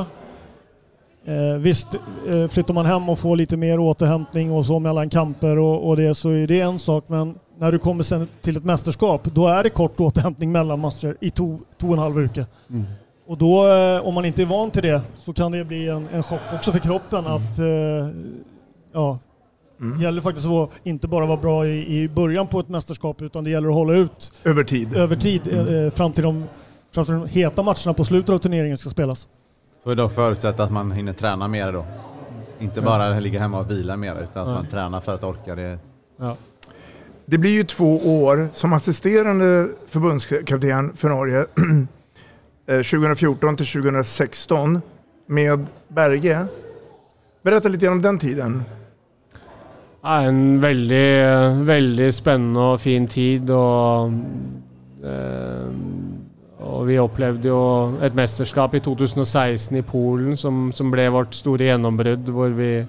Eh, visst, eh, flyttar man hem och får lite mer återhämtning och så mellan kamper och, och, det så är det en sak. Men när du kommer sen till ett mästerskap, då är det kort återhämtning mellan matcher i två och en halv vecka. Mm. Och då, eh, om man inte är van till det, så kan det bli en, en chock också för kroppen mm. att eh, ja, Mm. Det gäller faktiskt att inte bara vara bra i, i början på ett mästerskap utan det gäller att hålla ut över tid, över tid mm. eh, fram, till de, fram till de heta matcherna på slutet av turneringen ska spelas. Får då förutsätta att man hinner träna mer då. Inte bara ligga hemma och vila mer utan att ja. man tränar för att orka det. Ja. Det blir ju två år som assisterande förbundskapten för Norge Eh, 2014 till 2016 med Berge. Berätta lite om den tiden. En väldigt, väldigt spännande och fin tid. Och, eh, och vi upplevde ju ett mästerskap i 2016 i Polen som, som blev vårt stora genombrott. Där vi,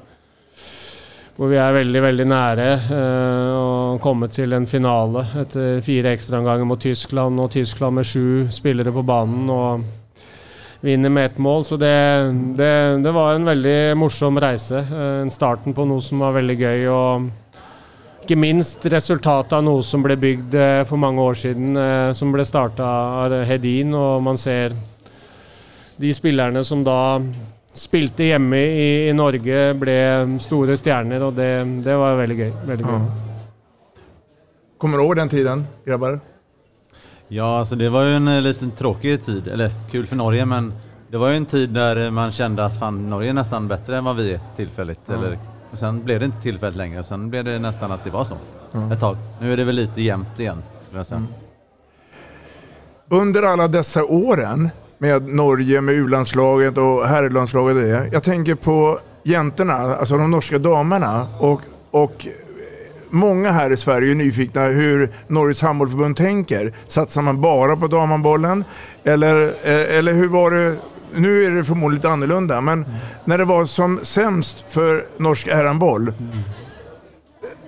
hvor vi är väldigt, väldigt nära. Eh, eh, og kommet til en finale etter eh, fire ekstraomganger mot Tyskland, og Tyskland med sju spillere på banen. og vinner med ett mål. Så det, det, det var en veldig morsom reise. Eh, starten på noe som var veldig gøy. og ikke minst resultatet av noe som ble bygd eh, för for mange år siden, som ble starta av Hedin. Og man ser de spillerne som da spilte hjemme i, i Norge, ble store stjerner, og det, det var veldig gøy. Veldig gøy. Ja. Kommer du ihåg den tiden, grabbar? Ja, alltså det var ju en eh, liten tråkig tid, eller kul för Norge, men det var ju en tid där man kände att fan, Norge är nästan bättre än vad vi är tillfälligt. Ja. Eller och sen blev det inte tillfälligt längre och sen blev det nästan att det var så. Mm. Ett tag. Nu är det väl lite jämnt igen, skulle jag säga. Mm. Under alla dessa åren med Norge, med U-landslaget och herrlandslaget. Jag tänker på jäntorna, alltså de norska damerna och, och många här i Sverige är nyfikna hur Norges handbollförbund tänker. Satsar man bara på damhandbollen? Eller, eh, eller hur var det? Nu är det förmodligen lite annorlunda, men när det var som sämst för norsk herrhandboll.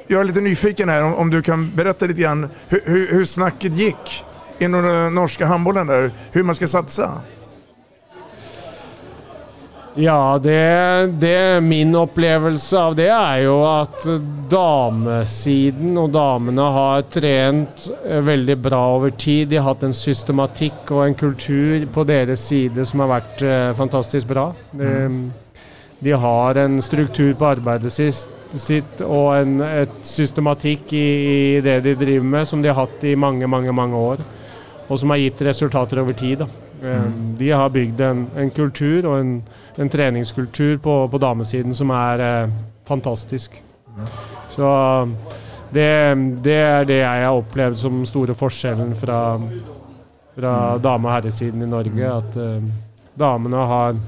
Jag är lite nyfiken här om, om du kan berätta lite grann hur, hur, hur snacket gick inom den norska handbollen där, hur man ska satsa. Ja, det, det, min opplevelse av det er jo at damesiden og damene har trent veldig bra over tid. De har hatt en systematikk og en kultur på deres side som har vært eh, fantastisk bra. De, de har en struktur på arbeidet sitt, og en et systematikk i, det de driver med, som de har hatt i mange, mange, mange år. Og som har gitt resultater over tid. da. Eh, De har bygd en, en kultur og en, en treningskultur på, på damesiden som er eh, fantastisk. Så det, det er det jeg har opplevd som store forskjellen fra, fra dame- og herresiden i Norge. At eh, damene har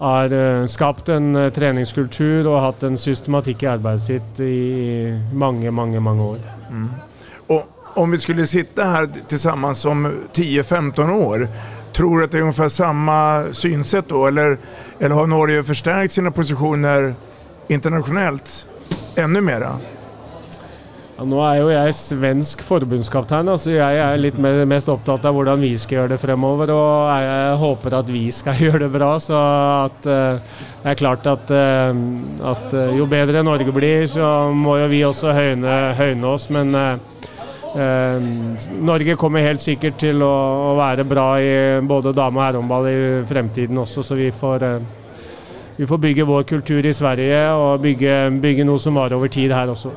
har eh, skapt en treningskultur og hatt en systematikk i arbeidet sitt i mange, mange, mange år. Och om vi skulle sitta här tillsammans om 10-15 år, tror du att det är ungefär samma synsätt då? Eller, eller har Norge förstärkt sina positioner internationellt ännu mera? Ja, nu är ju jag svensk förbundskapten, så alltså jag är mer, mest upptagen av hur vi ska göra det framöver och jag hoppas att vi ska göra det bra. Så att, eh, det är klart att eh, at eh, Norge blir, så måste vi också höjna, höjna oss. Men eh, Norge kommer helt sikkert til å, å være bra i både dame- og herrehåndball i fremtiden også, så vi får eh, vi får bygge vår kultur i Sverige og bygge, bygge noe som varer over tid her også.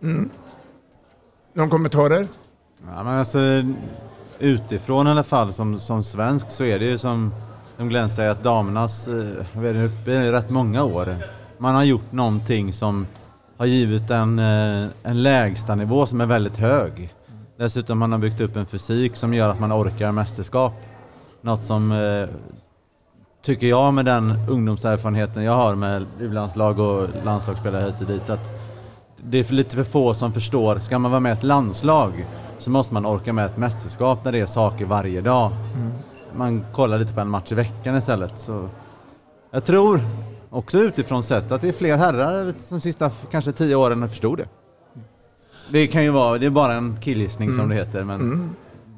Mm. Någon kommentarer? Ja, men alltså, utifrån i alla fall som, som svensk så är det ju som, som Glenn säger att damernas, eh, vi är uppe i rätt många år. Man har gjort någonting som har givit en, eh, en lägsta nivå som är väldigt hög. Dessutom man har byggt upp en fysik som gör att man orkar mästerskap. Något som, eh, tycker jag med den ungdomserfarenheten jag har med U-landslag och landslagsspelare hit och dit, att det är för lite för få som förstår, ska man vara med i ett landslag så måste man orka med ett mästerskap när det är saker varje dag. Man kollar lite på en match i veckan istället. Så jag tror, också utifrån sett, att det är fler herrar de sista kanske tio åren förstod det. Det kan ju vara, det är bara en killgissning som Mm. det heter, men Mm.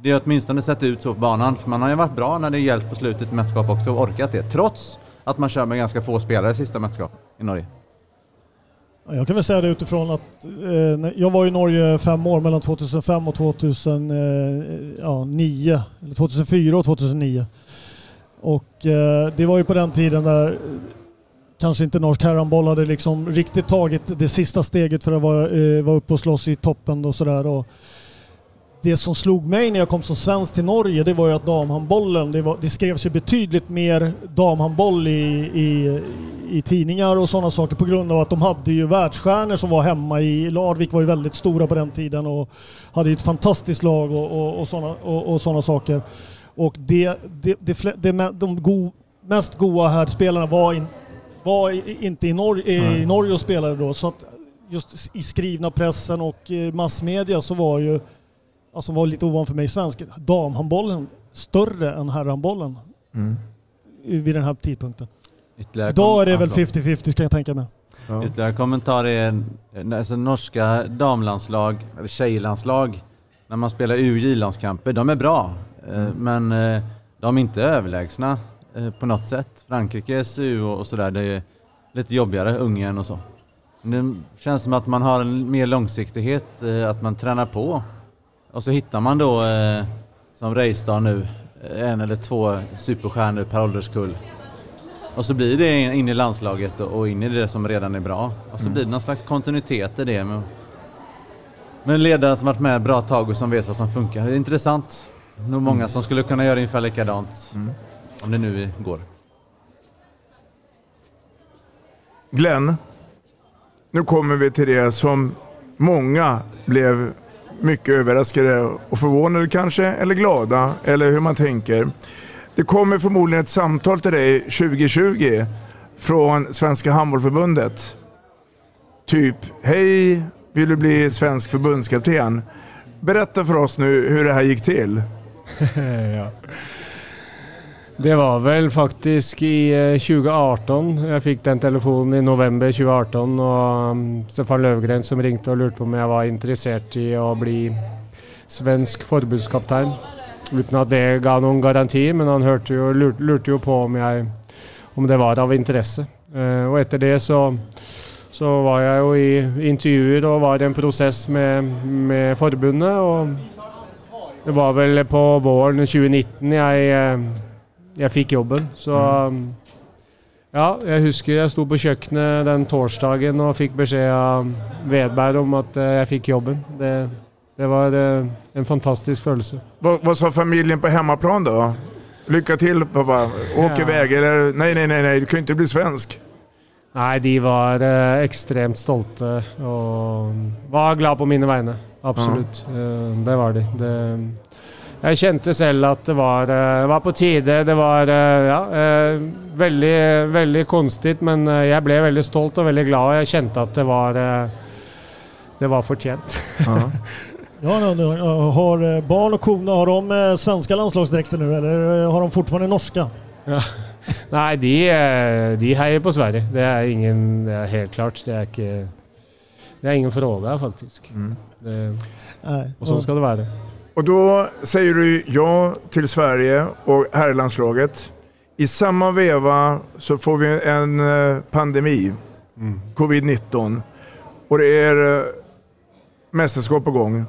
det har åtminstone sett ut så på banan. För man har ju varit bra när det gällt på slutet mästerskap också och orkat det. Trots att man kör med ganska få spelare i sista mästerskap i Norge. Ja, Jag kan väl säga det utifrån att eh, jag var i Norge fem år mellan 2005 och 2009, eller 2004 och 2009. Och eh, det var ju på den tiden där eh, kanske inte norsk herrhandboll hade liksom riktigt tagit det sista steget för att vara, eh, vara uppe och slåss i toppen och sådär. Och Det som slog mig när jag kom som svensk till Norge det var ju att damhandbollen, det, var, det skrevs ju betydligt mer damhandboll i, i, i tidningar och sådana saker på grund av att de hade ju världsstjärnor som var hemma i Larvik var ju väldigt stora på den tiden och hade ju ett fantastiskt lag och, och, och sådana och, och såna saker. Och det, det, det, det, de go, mest goa här spelarna var, in, var inte i, Nor i. Norge och spelade då. Så att just i skrivna pressen och massmedia så var ju, alltså var lite ovan för mig svensk, damhandbollen större än herrhandbollen Mm. vid den här tidpunkten. Ytterligare Idag är det väl ja, förlåt. 50-50 kan jag tänka mig. Ytterligare kommentar är alltså norska damlandslag, eller tjejlandslag, när man spelar UJ-landskamper, de är bra. eh, Men eh, de är inte överlägsna på något sätt. Frankrike, SU och sådär, det är lite jobbigare, Ungern och så. Men Det känns som att man har en mer långsiktighet, eh, att man tränar på. Och så hittar man då, eh, som Reistar nu, eh, en eller två superstjärnor per ålderskull. Och så blir det in i landslaget och in i det som redan är bra. Och så Mm. blir det någon slags kontinuitet i det. Med, med en ledare som varit med ett bra tag och som vet vad som funkar. Det är intressant. Nog många som skulle kunna göra ungefär likadant. Om det nu går. Glenn, nu kommer vi till det som många blev mycket överraskade och förvånade kanske, eller glada, eller hur man tänker. Det kommer förmodligen ett samtal till dig 2020 från Svenska Handbollförbundet. typ, hej, vill du bli svensk förbundskapten? Berätta för oss nu hur det här gick till. ja. Det var väl faktiskt i eh, 2018. Jag fick den telefonen i november 2018 och mm, Stefan Löfgren som ringde och lurade på om jag var intresserad i att bli svensk förbundskapten. Utan att det gav någon garanti, men han hörde ju, lurte, lurte ju på om, jag, om det var av intresse. Eh, och efter det så, så var jag ju i intervjuer och var i en process med, med förbundet. Och det var väl på våren 2019 jag, eh, eh, jag fick jobben. Så mm. ja, jag husker jag stod på köket den torsdagen och fick besked av Wedberg om att eh, jag fick jobben. Det, det var en fantastisk känsla. Vad, vad sa familjen på hemmaplan då? Lycka till pappa, åk Ja. iväg. Eller nej, nej, nej, nej, du kan ju inte bli svensk. Nej, de var eh, extremt stolta och var glada på mina vägnar. Absolut, Eh, det var de. Det, jag kände själv att det var, eh, var på tide. Det var eh, ja, eh, väldigt, väldigt konstigt men jag blev väldigt stolt och väldigt glad. Jag kände att det var, det var förtjänt. Ja, nu undrar jag, har barn och kona, har de svenska landslagsdräkter nu eller har de fortfarande norska? Ja. Nej, de, de hejar på Sverige. Det är ingen, det är helt klart. Det är, inte, det är ingen fråga faktiskt. Det, Nej. och så ska det vara. Och då säger du ja till Sverige och herrlandslaget. I samma veva så får vi en eh, pandemi, covid-19. Och det är eh, mästerskap på gång.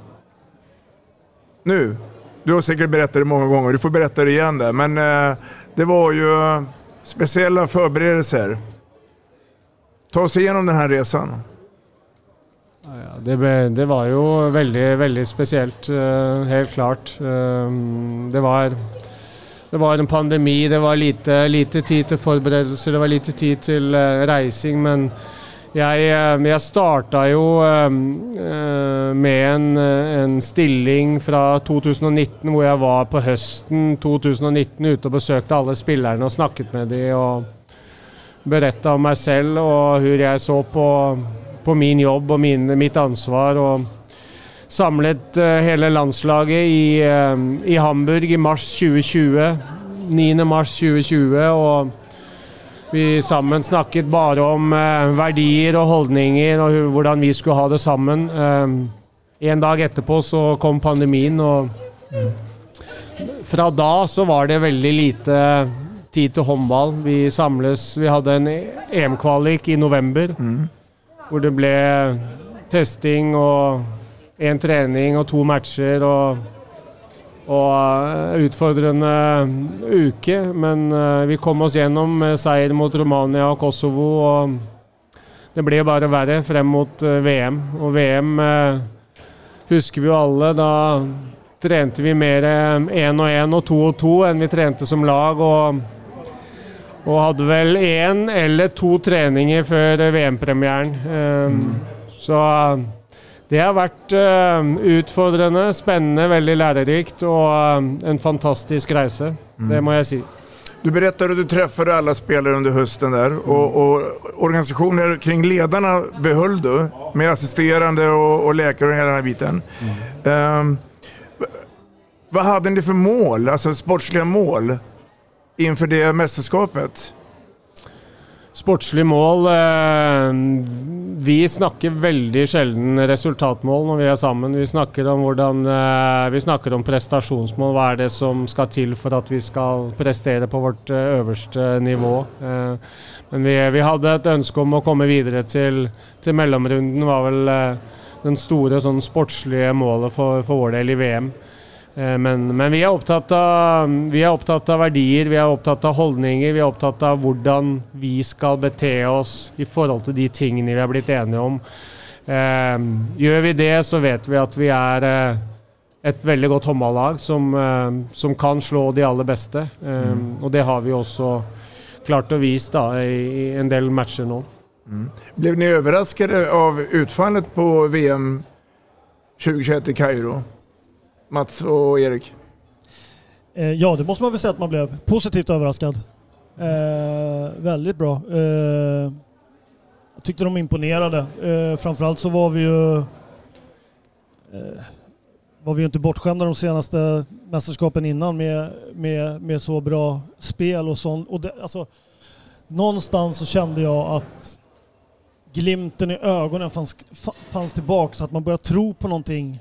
Nu, du har säkert berättat det många gånger, du får berätta det igen där. Men eh, det var ju speciella förberedelser. Ta oss igenom den här resan. Ja, det, ble, det var ju väldigt, väldigt speciellt, eh, helt klart. Eh, det var, det var en pandemi, det var lite, lite tid till förberedelser, det var lite tid till eh, racing, men jag, eh, jag startade ju eh, med en, en stilling från 2019 hvor jag var på hösten 2019 ute och besökte alla spelarna och snakket med dem och berättade om mig själv och hur jag såg på, på min jobb och min, mitt ansvar. Och samlat eh, hela landslaget i, eh, i Hamburg i mars 2020. 9 mars 2020. Och vi sammen snakket bara om eh, verdier och hållningar och hur, vi skulle ha det sammen. Eh, en dag etterpå så kom pandemin och från då så var det väldigt lite tid till handboll. Vi samles, vi hade en EM-kvalik i november. Mm hvor det blev testing og en träning och två matcher och, og eh, utfordrende uke. Men eh, vi kom oss igenom med seier mot Romania och Kosovo. Og det blev bara värre fram mot eh, VM. Och VM husker vi jo alla. Då tränade vi mer én en och en och två och två än vi tränade som lag. og och hade väl en eller två träningar för VM-premiären. Um, Så eh, det har varit uh, utfordrande, spännande, väldigt lärorikt och eh, en fantastisk resa. Det må jag säga. Du berättade att du träffade alla spelare under hösten där och, och organisationer kring ledarna behöll du med assisterande och, och läkare och hela den här biten. Ehm, v- vad hade ni för mål, alltså sportsliga mål inför det mästerskapet? Sportslig mål eh, Vi snakker väldigt sjelden resultatmål när vi är samman. Vi snakker om hvordan eh, Vi snakker om prestasjonsmål. Hva er det som ska till för att vi ska prestera på vårt eh, øverste nivå? Eh, men vi, vi hadde et ønske om å komme videre til, til mellomrunden. var vel eh, den stora sånn sportslige målet för for vår del i VM. Eh, Men, men vi, er opptatt av, vi er opptatt av verdier, vi er opptatt av holdninger, vi er opptatt av hvordan vi skal bete oss i forhold til de tingene vi har blitt enige om. Eh, gjør vi det, så vet vi at vi er eh, et veldig godt håndballag som, eh, som kan slå de aller beste. Eh, Og det har vi også klart å vise da, i, i en del matcher nå. Blev ni överraskade av utfallet på VM 2021 i Kairo? Mats och Erik? Eh, ja, det måste man väl säga att man blev positivt överraskad. Eh, väldigt bra. Eh, Jag tyckte de imponerade. Eh, framförallt så var vi ju eh, var vi ju inte bortskämda de senaste mästerskapen innan med, med, med så bra spel och sånt. Och det, alltså, någonstans så kände jag att glimten i ögonen fanns, fanns tillbaka så att man började tro på någonting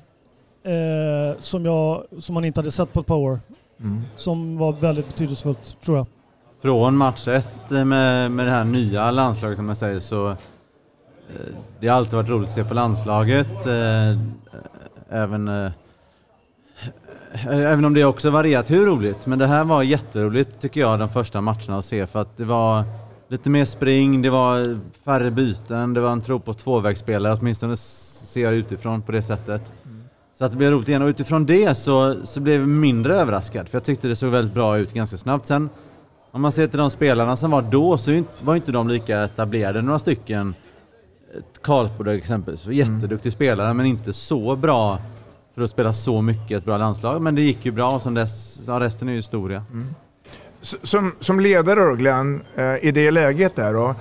eh, som, jag, som man inte hade sett på ett par år. Mm. Som var väldigt betydelsefullt, tror jag. Från match ett med, med det här nya landslaget om man säger så eh, det har alltid varit roligt att se på landslaget. Eh, även, eh, även om det också varierat hur roligt. Men det här var jätteroligt tycker jag de första matcherna att se för att det var lite mer spring, det var färre byten, det var en tro på tvåvägsspelare, åtminstone ser jag utifrån på det sättet. Mm. Så att det blev roligt igen och utifrån det så, så blev jag mindre överraskad för jag tyckte det såg väldigt bra ut ganska snabbt. Sen om man ser till de spelarna som var då så var inte de lika etablerade, några stycken. Karlsborg exempelvis, jätteduktig mm. spelare men inte så bra för att spela så mycket ett bra landslag. Men det gick ju bra och sen dess, ja, resten är ju historia. Mm. Som, som ledare då Glenn, eh, i det läget där då.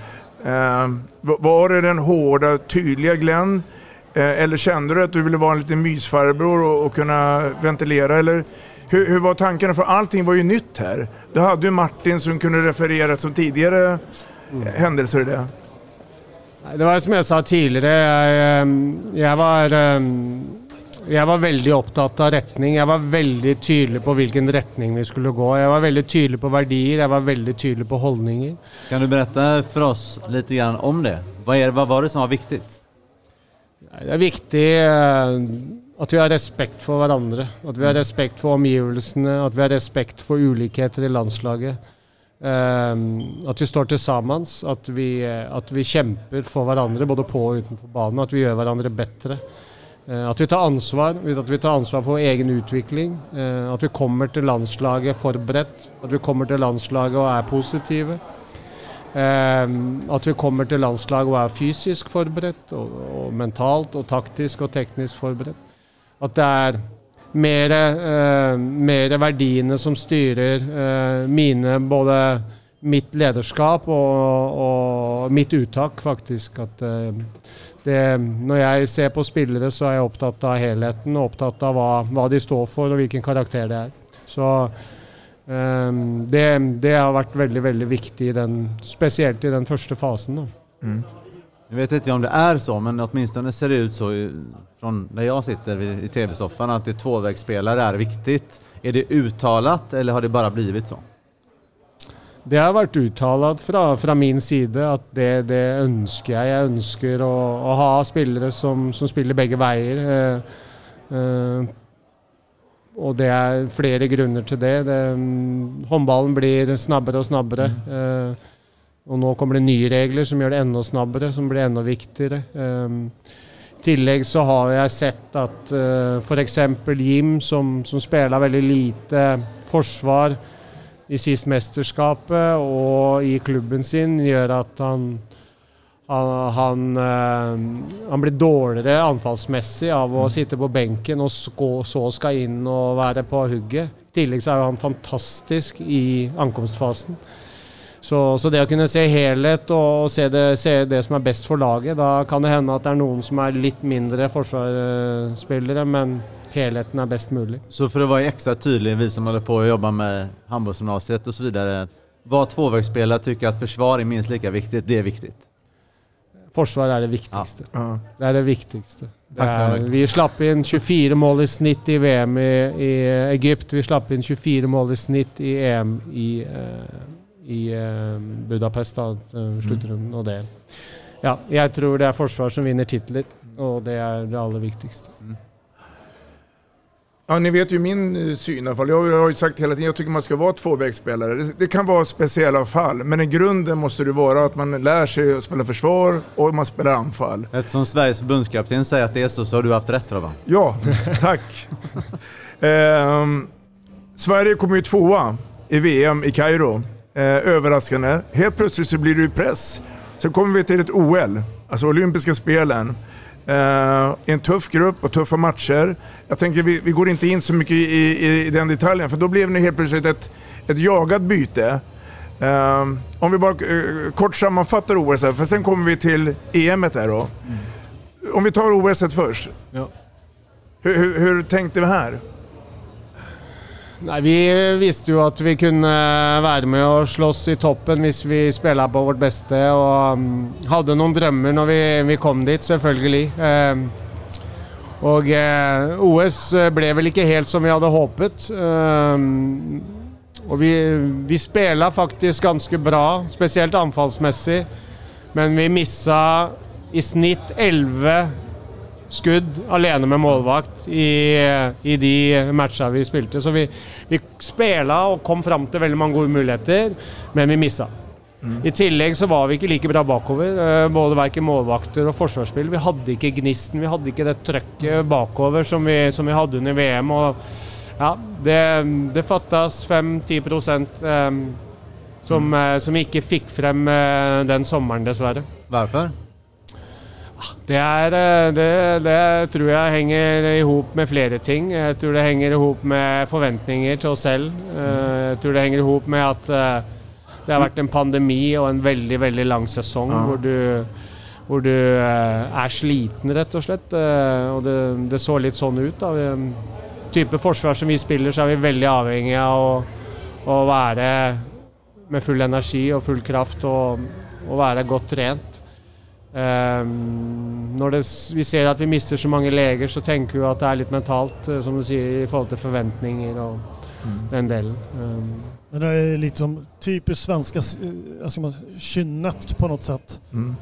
Eh, var det den hårda, tydliga Glenn? Eh, eller kände du att du ville vara en liten mysfarbror och, och kunna ventilera? Eller hur, hur, var tankarna? För allting var ju nytt här. Du hade ju Martin som kunde referera som tidigare mm. händelser i det. Det var som jag sa tidigare, jag, jag var jag var väldigt upptagen av riktning. Jag var väldigt tydlig på vilken riktning vi skulle gå. Jag var väldigt tydlig på värderingar, jag var väldigt tydlig på hållningar. Kan du berätta för oss lite grann om det? Vad, är, vad var det som var viktigt? Det är viktigt eh, att vi har respekt för varandra, att vi har respekt för omgivelserna, att vi har respekt för olikheter i landslaget. Um, att vi står tillsammans, att vi, eh, att vi kämpar för varandra både på och utanför banan, att vi gör varandra bättre. Eh, att vi tar ansvar, att vi tar ansvar för egen utveckling. Eh, att vi kommer till landslaget förberett. Att vi kommer till landslaget och är positiva. Eh, att vi kommer till landslaget och är fysiskt förberett och, och mentalt och taktiskt och tekniskt förberett. Att det är mer, eh, mer som styr eh, mina, både mitt ledarskap och, och mitt uttag faktiskt. Att, eh, det, när jag ser på spelare så är jag upptatt av helheten och upptatt av vad, vad de står för och vilken karaktär det är. Så det, det har varit väldigt, väldigt viktigt, i den, speciellt i den första fasen. Då. Mm. Jag vet inte om det är så, men åtminstone ser det ut så från där jag sitter i tv-soffan att det tvåvägsspelare är viktigt. Är det uttalat eller har det bara blivit så? Det har varit uttalat från, från min sida att det, det önskar jag. Jag önskar att, att ha spelare som, som spelar bägge vägar. Eh, eh, och det är flera grunder till det. det mm, handbollen blir snabbare och snabbare. Mm. Eh, och nu kommer det nya regler som gör det ännu snabbare, som blir ännu viktigare. Um, tillägg så har jag sett att uh, för exempel Jim som, som spelar väldigt lite försvar i sist mästerskapet och i klubben sin gör att han han, han, uh, han blir dåligare anfallsmässigt av att mm. sitta på bänken och så, så ska in och vara på hugget. Tillägg så är han fantastisk i ankomstfasen. Så, så, det att kunna se helhet och se det, se det som är bäst för laget, då kan det hända att det är någon som är lite mindre försvarsspelare men helheten är bäst möjlig. Så för att vara extra tydlig, vi som håller på att jobba med handbollsgymnasiet och så vidare. Vad tvåvägsspelare tycker att försvar är minst lika viktigt, det är viktigt? Försvar är det viktigaste. Ja. Det är det viktigaste. Det är, vi slapp in 24 mål i snitt i VM i, i Egypten. Vi slapp in 24 mål i snitt i EM i, uh, i uh, Budapest. Då, uh, slutrunden och det. Ja, jag tror det är försvar som vinner titlar och det är det allra viktigaste. Ja, ni vet ju min eh, syn i alla fall. Jag har ju sagt hela tiden, jag tycker man ska vara tvåvägsspelare. Det, det kan vara speciella fall, men i grunden måste det vara att man lär sig att spela försvar och man spelar anfall. Eftersom Sveriges förbundskapten säger att det är så, så har du haft rätt va? Ja, tack. eh, Sverige kom ju tvåa i VM i Kairo. Eh, överraskande. Helt plötsligt så blir det ju press. Så kommer vi till ett OL, alltså olympiska spelen. Uh, en tuff grupp och tuffa matcher. Jag tänker vi, vi går inte in så mycket i, i, i den detaljen för då blev det helt plötsligt ett, ett jagat byte. Ehm, om vi bara eh, kort sammanfattar OS här, för sen kommer vi till EM här då. Om vi tar OS först. Ja. Hur, hur, hur tänkte vi här? Nei, Vi visste jo at vi kunne være med og slåss i toppen hvis vi spelade på vårt beste. Og hade hadde noen drømmer når vi, vi kom dit, selvfølgelig. Och og eh, OS ble vel ikke helt som vi hadde håpet. Eh, og vi, vi spilla faktisk ganske bra, spesielt anfallsmessig. Men vi missa i snitt 11 skudd alene med målvakt i, i de matcha vi spilte. Så vi, vi spela og kom fram til veldig mange gode muligheter, men vi missa. I tillegg så var vi ikke like bra bakover, eh, både verken målvakter og forsvarsspill. Vi hadde ikke gnisten, vi hadde ikke det trøkket bakover som vi, som vi hadde under VM. Og ja, det, det fattas 5-10 eh, som, eh, som ikke fikk frem eh, den sommeren, dessverre. Varför? Det, er, eh, det, det tror jeg henger i hop med flere ting. Jeg tror det henger i hop med forventninger til oss selv. Eh, Jeg tror det henger i hop med at eh, det har vært en pandemi og en veldig veldig lang sesong Ja. hvor du, hvor du er sliten, rett og slett. Og det, det så litt sånn ut. Vi- Type forsvar som vi spiller, så er vi veldig avhengig av å være med full energi og full kraft og, og være godt trent. Ehm, når det, vi ser at vi mister så mange leger, så tenker vi at det er litt mentalt, eh, som du sier, i forhold til forventninger og den delen. Ehm, Men det är liksom typiskt svenska eh, alltså man, kynnet på något sätt. Mm.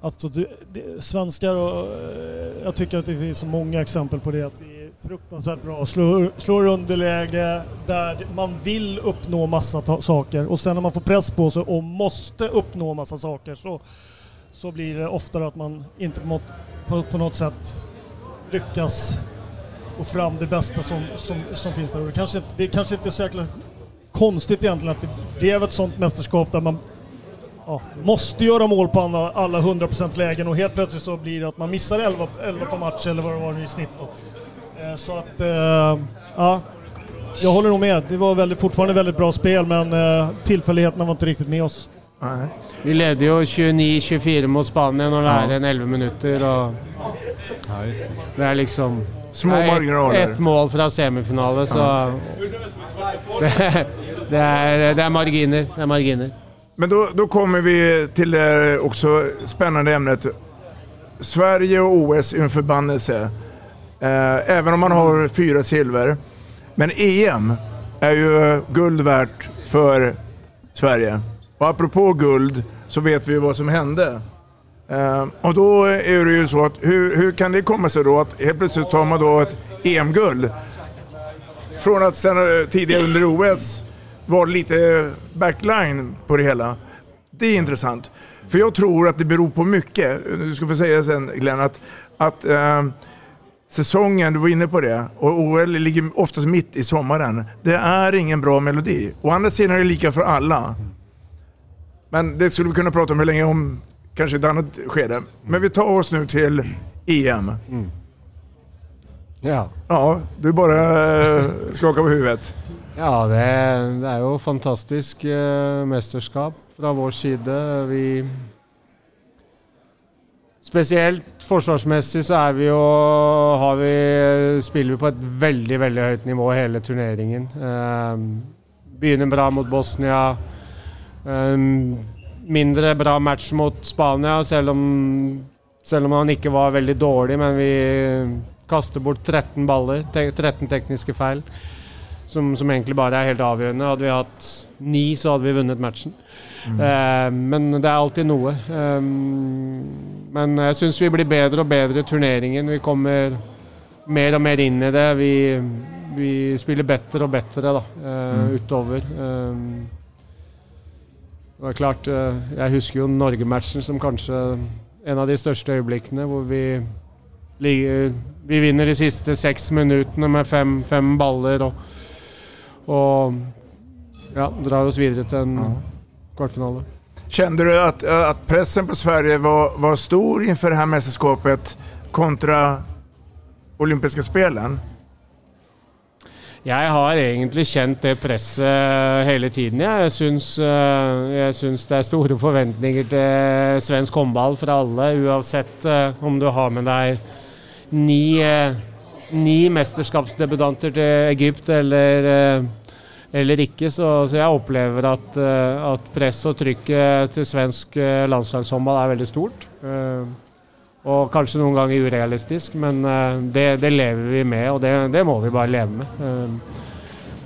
Alltså det, det, svenskar och eh, jag tycker att det finns så många exempel på det att vi är fruktansvärt bra. Slår, slår underläge där man vill uppnå massa saker och sen när man får press på sig och måste uppnå massa saker så, så blir det oftare att man inte på något, på, på något sätt lyckas få fram det bästa som, som, som finns där. Och det, kanske, det kanske inte är så jäkla konstigt egentligen att det blev ett sånt mästerskap där man ja, måste göra mål på alla, alla 100% lägen och helt plötsligt så blir det att man missar 11, 11 på match eller vad det var i snitt. Då. Eh, Så att, eh, ja, jag håller nog med. Det var väldigt, fortfarande väldigt bra spel men eh, tillfälligheterna var inte riktigt med oss. Vi leder jo 29-24 mot Spania når det er en 11 minutter. og Det er liksom Små ett- marginaler. Ett mål fra semifinale, så Ja. det, det, er, det er marginer. Det er marginer. Men då, då kommer vi till det också spännande ämnet. Sverige och OS är en förbannelse. Eh, även om man har fyra silver. Men EM är ju guld värt för Sverige. Och apropå guld så vet vi vad som hände. Uh, och då är det ju så att hur, hur kan det komma sig då att helt plötsligt tar man då ett EM-guld? Från att sen eh, tidigare under OS var lite backline på det hela. Det är intressant. För jag tror att det beror på mycket. Du ska få säga sen Glenn att, att uh, säsongen, du var inne på det, och OL ligger oftast mitt i sommaren. Det är ingen bra melodi. Å andra sidan är det lika för alla. Men det skulle vi kunna prata om hur länge om, kanske ett annat skede. Men vi tar oss nu till EM. Ja. Ja, du bara eh, skakar på huvudet. Ja, det, det er jo fantastisk eh, mesterskap fra vår side. Vi Spesielt forsvarsmessig så er vi jo har vi, spiller vi på et veldig veldig høyt nivå hele turneringen. Eh, begynner bra mot Bosnia. Eh, mindre bra match mot Spania, selv om, selv om han ikke var veldig dårlig. Men vi kaster bort 13 baller, te 13 tekniske feil som, som egentlig bare er helt avgjørende. Hadde vi hatt ni, så hadde vi vunnet matchen. Eh, men det er alltid noe. Eh, men jeg syns vi blir bedre og bedre i turneringen. Vi kommer mer og mer inn i det. Vi, vi spiller bedre og bedre da, eh, Mm. utover. Det var klart, eh, Jeg husker jo Norge-matchen som kanskje en av de største øyeblikkene, hvor vi Vi vinner de siste seks minuttene med fem, fem baller og, og ja, drar oss videre til en kvartfinale. Kände du att, att pressen på Sverige var, var stor inför det här mästerskapet kontra olympiska spelen? Jeg har egentlig kjent det presset hele tiden. Jeg, syns, eh, jeg syns det er store forventninger til svensk håndball fra alle, uansett eh, om du har med deg ni, eh, ni mesterskapsdebutanter til Egypt eller, eller ikke. Så, så jeg opplever at, at presset og trykket til svensk landslagshåndball er veldig stort och og kanskje noen ganger urealistisk, men eh, det, det lever vi med, og det, det må vi bare leve med.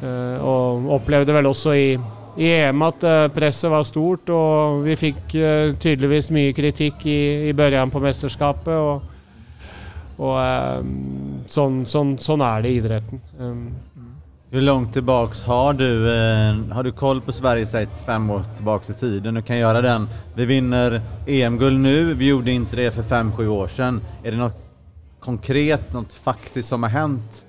Eh, upplevde og opplevde vel også i, i EM at pressen presset var stort, og vi fikk tydligtvis tydeligvis mye kritikk i, i begynnelsen på mesterskapet. Og, og eh, sånn, sånn, sånn er det i idretten. Hur långt tillbaks har du, eh, har du koll på Sverige sett fem år tillbaks i tiden? Du kan göra den. Vi vinner EM-guld nu, vi gjorde inte det för fem, sju år sedan. Är det något konkret, något faktiskt som har hänt?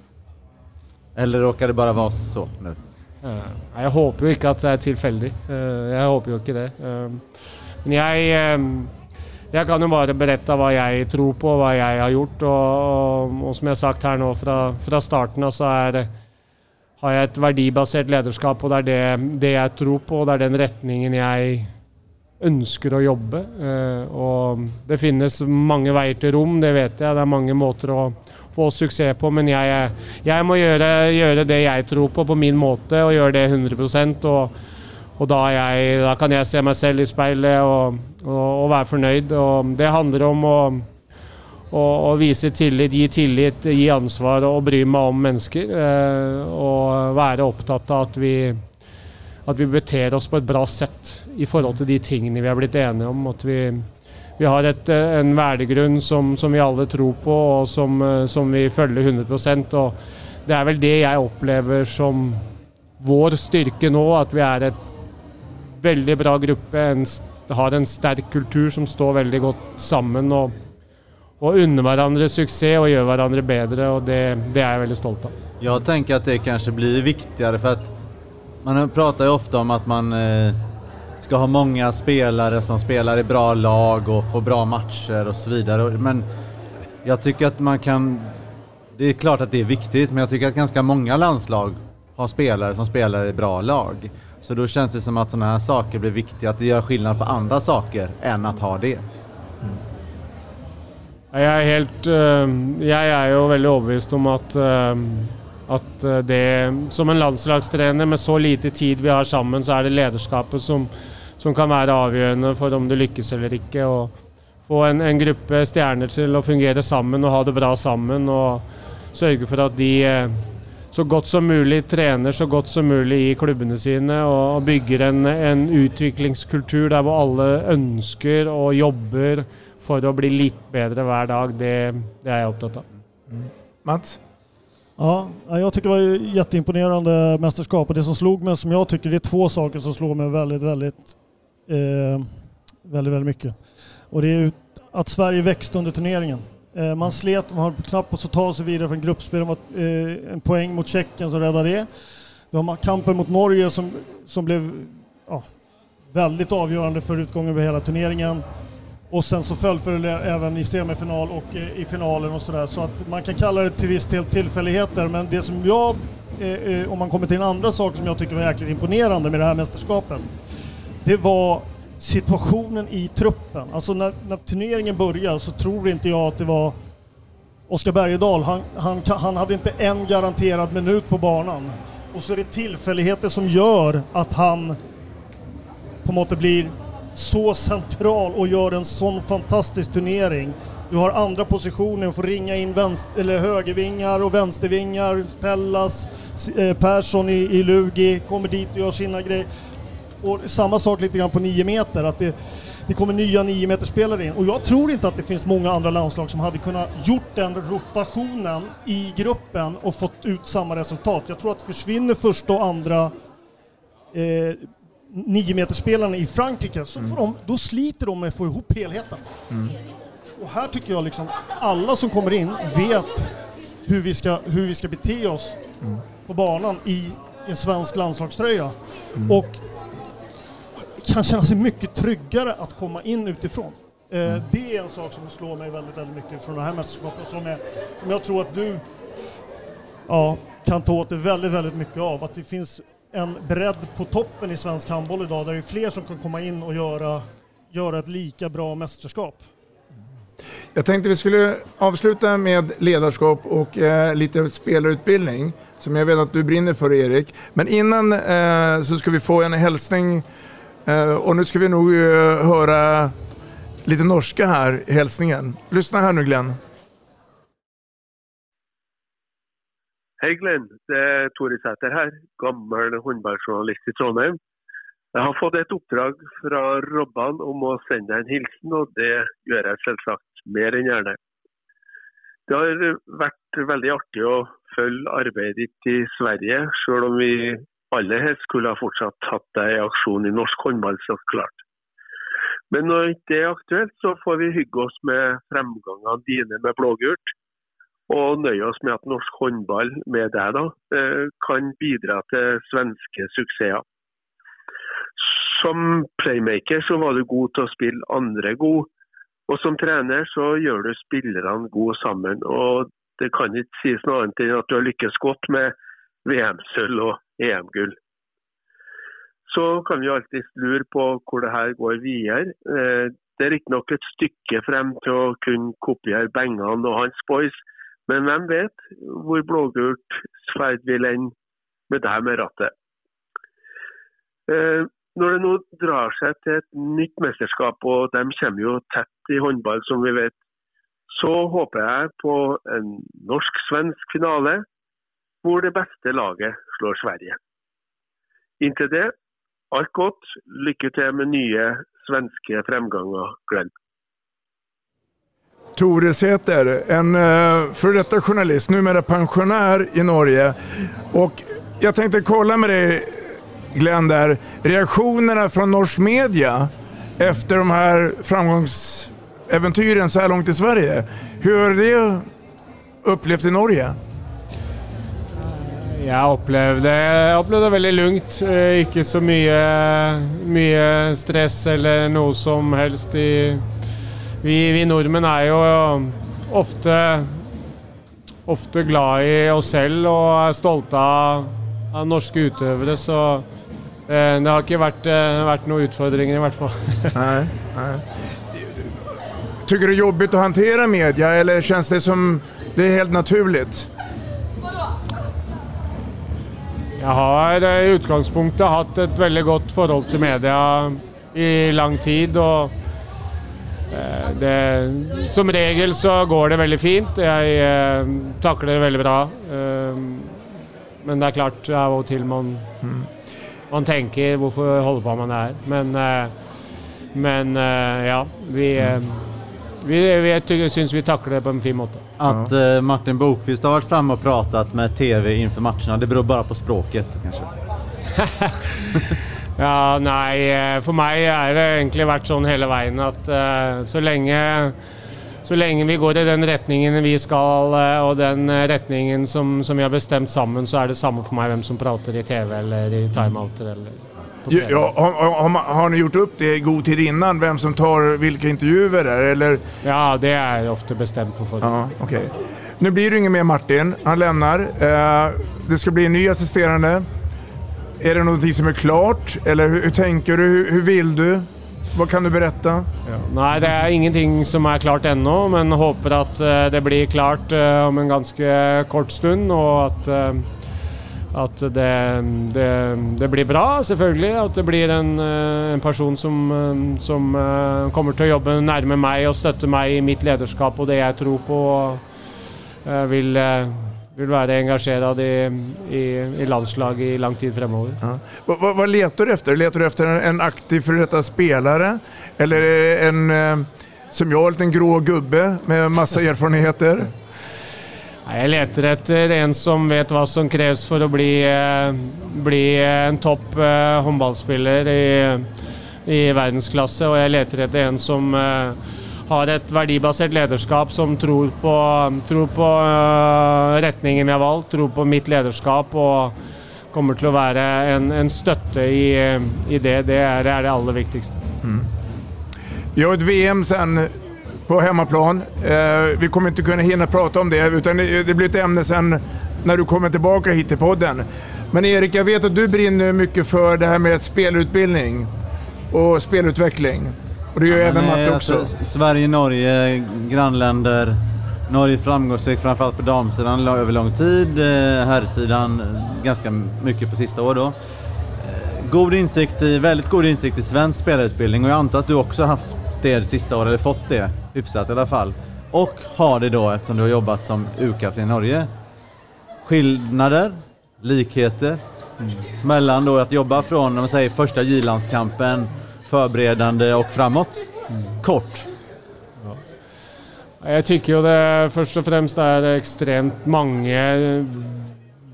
Eller råkar det bara vara så nu? Eh, jag hoppas inte att det är tillfälligt. Eh, jag hoppas inte det. Men jag, jag kan ju bara berätta vad jag tror på, vad jag har gjort. och, och som jag har sagt här nu från, från starten så är det, har jeg et verdibasert lederskap, og det er det, det jeg tror på, og det er den retningen jeg ønsker å jobbe. Eh, og det finnes mange veier til rom, det vet jeg. Det er mange måter å få suksess på, men jeg, jeg må gjøre, gjøre det jeg tror på, på min måte, og gjøre det 100 og, og da, er jeg, da kan jeg se meg selv i speilet og, og, og være fornøyd. Og det handler om å, og, og vise tillit, gi tillit, gi ansvar og bry meg om mennesker. Eh, og være opptatt av at vi, at vi beter oss på et bra sett i forhold til de tingene vi har blitt enige om. At vi, vi har et, eh, en verdigrunn som, som vi alle tror på, og som, eh, som vi følger 100 og Det er vel det jeg opplever som vår styrke nå, at vi er et veldig bra gruppe, en, har en sterk kultur som står veldig godt sammen. og og unner hverandre suksess og gjør hverandre bedre, og det, det er jeg veldig stolt av. Jag tänker att det kanske blir viktigare för att man pratar ju ofta om att man eh, ska ha många spelare som spelar i bra lag och får bra matcher och så vidare. Men jag tycker att man kan... Det är klart att det är viktigt, men jag tycker att ganska många landslag har spelare som spelar i bra lag. Så då känns det som att sådana här saker blir viktiga, att det gör skillnad på andra saker än att ha det. Jeg er, helt, ehm, jeg er jo veldig overbevist om at, ehm, at eh, det Som en landslagstrener med så lite tid vi har sammen, så er det lederskapet som, som kan være avgjørende for om du lykkes eller ikke. Å få en, en gruppe stjerner til å fungere sammen og ha det bra sammen. Og sørge for at de eh, så godt som mulig trener så godt som mulig i klubbene sine og, og bygger en, en utviklingskultur der hvor alle ønsker og jobber for å bli litt bedre hver dag. Det, det är jag upptatt av. Mats? Ja, ja, jag tycker det var jätteimponerande mästerskap och det som slog mig, som jag tycker, det är två saker som slår mig väldigt, väldigt, eh, väldigt, väldigt mycket. Och det är att Sverige växte under turneringen. Eh, man slet, man har knappt på att ta sig vidare från gruppspel, var eh, en poäng mot Tjeckien som räddade det. Det var kampen mot Norge som, som blev ja, väldigt avgörande för utgången över hela turneringen. Och sen så fullföljde det även i semifinal och eh, i finalen och sådär. Så att man kan kalla det till viss del tillfälligheter. Men det som jag, eh, eh om man kommer till en andra sak som jag tycker var jäkligt imponerande med det här mästerskapet. Det var situationen i truppen. Alltså när, när turneringen började så tror inte jag att det var Oskar Bergedahl, Han, han, han hade inte en garanterad minut på banan. Och så är det tillfälligheter som gör att han på något sätt blir så central och gör en sån fantastisk turnering. Du har andra positioner, får ringa in vänster, eller högervingar och vänstervingar. Pellas, eh, Persson i, i Lugi kommer dit och gör sina grejer. Och samma sak lite grann på 9 meter, att det, det kommer nya 9 meter spelare in. Och jag tror inte att det finns många andra landslag som hade kunnat gjort den rotationen i gruppen och fått ut samma resultat. Jag tror att försvinner första och andra eh, 9 meterspelarna i Frankrike, så får de, då sliter de med att få ihop helheten. Och här tycker jag liksom, alla som kommer in vet hur vi ska, hur vi ska bete oss på banan i en svensk landslagströja. Och kan känna sig mycket tryggare att komma in utifrån. Eh, Det är en sak som slår mig väldigt, väldigt mycket från det här mästerskapet som, är, som jag tror att du ja, kan ta åt det väldigt, väldigt mycket av. Att det finns en bredd på toppen i svensk handboll idag där det är fler som kan komma in och göra, göra ett lika bra mästerskap. Jag tänkte vi skulle avsluta med ledarskap och eh, lite spelarutbildning som jag vet att du brinner för Erik. Men innan eh, så ska vi få en hälsning eh, och nu ska vi nog eh, höra lite norska här i hälsningen. Lyssna här nu Glenn. Hej Glenn, det är Tore Sæter här, gammal håndbollsjournalist i Trondheim. Jag har fått ett uppdrag från Robban om att sända en hilsen och det gör jag självklart mer än gärna. Det har varit väldigt artigt att följa arbetet i Sverige, även om vi alla helst skulle ha fortsatt haft det i aktion i norsk håndboll såklart. Men när det inte är aktuellt så får vi hygga oss med framgångarna dina med blågult och nöja oss med att norsk håndball med det da, eh, kan bidra till svenska succéer. Som playmaker så var du god til att spela andra god och som tränare så gör du spelarna gode sammen. og det kan inte sägas noe annat än att du har lyckats godt med VM-sølv och EM-guld. Så kan vi alltid lure på hur det här går videre. Eh, det er riktignok ett stycke frem til att kunna kopiera Bengan och hans boys, men vem vet hur blågult Sverige vill än med det här med rattet. Eh, när det nu drar sig till ett nytt mästerskap och de kommer ju tätt i handboll som vi vet, så hoppas jag på en norsk-svensk finale där det bästa laget slår Sverige. Inte det, allt gott, lycka till med nya svenska framgångar, Glenn. Tore heter, en eh, före detta journalist, numera pensionär i Norge. Och jag tänkte kolla med dig Glenn där, reaktionerna från norsk media efter de här framgångsäventyren så här långt i Sverige. Hur har det upplevt i Norge? Jag upplevde, jag upplevde väldigt lugnt. Eh, inte så mycket, mycket stress eller något som helst. I, vi, vi norrmän är ju ofta, ofta glada i oss själva och är stolta av norska utövare. Så Eh, det har inte varit, eh, några utfordringar i vart fall. nej, nej. Tycker du det är jobbigt att hantera media eller känns det som det är helt naturligt? Jag har i utgångspunkten haft ett väldigt gott förhållande till media i lång tid och eh, det, som regel så går det väldigt fint. Jag tacklar det väldigt bra. Men det är klart av och till man mm man tänker varför håller på med det här. Men, eh, men eh, ja, vi, eh, vi, vi tycker, syns vi tacklar det på en fin måte. Att ja. Martin Bokvist har varit framme och pratat med TV inför matcherna, det beror bara på språket kanske? ja, nej, för mig har det egentligen varit så hela vägen att så länge så länge vi går i den riktningen vi ska och den riktningen som, som vi har bestämt samman så är det samma för mig vem som pratar i TV eller i timeouter eller Ja, har, har, har, ni gjort upp det i god tid innan, vem som tar vilka intervjuer där, eller? Ja, det är ofta bestämt på förhand. Ja, okay. Nu blir det inget mer Martin, han lämnar. Eh, det ska bli en ny assisterande. Är det någonting som är klart, eller hur, hur tänker du? Hur, hur vill du? Vad kan du berätta? Ja. Nej, det är ingenting som är klart ännu, men hoppas att eh, det blir klart eh, om en ganska kort stund och att, eh, att det, det, det blir bra, självklart. Att det blir en, en person som, som kommer att jobba närmare mig och stötta mig i mitt ledarskap och det jag tror på. Vill, vill vara engagerad i, i, i landslag i lång tid framöver. Ja. Vad, vad, letar du efter? Letar du efter en aktiv före detta spelare? Eller en, eh, som jag, en grå gubbe med massa erfarenheter? Jag letar efter en som vet vad som krävs för att bli, eh, bli en topp eh, handbollsspelare i, i världsklasse och jag letar efter en som har ett värdebaserat ledarskap som tror på, tror på eh, uh, riktningen vi har valt, tror på mitt ledarskap och kommer till att vara en, en stötte i, i det. Det är, det är det allra viktigaste. Mm. Vi har ett VM sen på hemmaplan. Eh, vi kommer inte kunna hinna prata om det, utan det, det blir ett ämne sen när du kommer tillbaka hit till podden. Men Erik, jag vet att du brinner mycket för det här med spelutbildning och spelutveckling. Och det gör Ja, även Matte eh, också. alltså, Sverige, Norge, grannländer. Norge framgångsrikt framförallt på damsidan över lång tid. Eh, herrsidan eh, ganska mycket på sista år då. Eh, God insikt i, väldigt god insikt i svensk spelarutbildning och jag antar att du också haft det det sista året, eller fått det hyfsat i alla fall. Och har det då eftersom du har jobbat som U-kapten i Norge. Skillnader, likheter mellan då att jobba från om man säger, första J-landskampen, förberedande och framåt. Kort. Jag tycker ju det först och främst är extremt många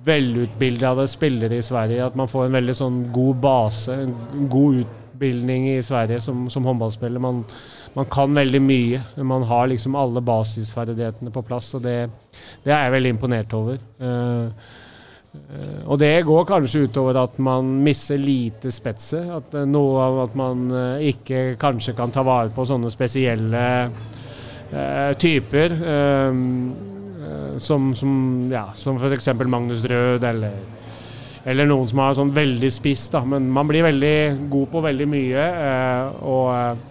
välutbildade spelare i Sverige. Att man får en väldigt sån god bas, en god utbildning i Sverige som, som handbollsspelare. Man, man kan väldigt mycket, Man har liksom alla basisfärdigheterna på plats och det, det jag väldigt imponerad över. over. Eh, og det går kanskje utover at man missar lite spetset. At eh, noe av at man eh, ikke kanskje kan ta vare på sånne spesielle eh, typer. Ehm, eh, som, som, ja, som f.eks. Magnus Rød eller, eller noen som har sånn veldig spiss. Da. Men man blir veldig god på veldig mye. eh, og eh,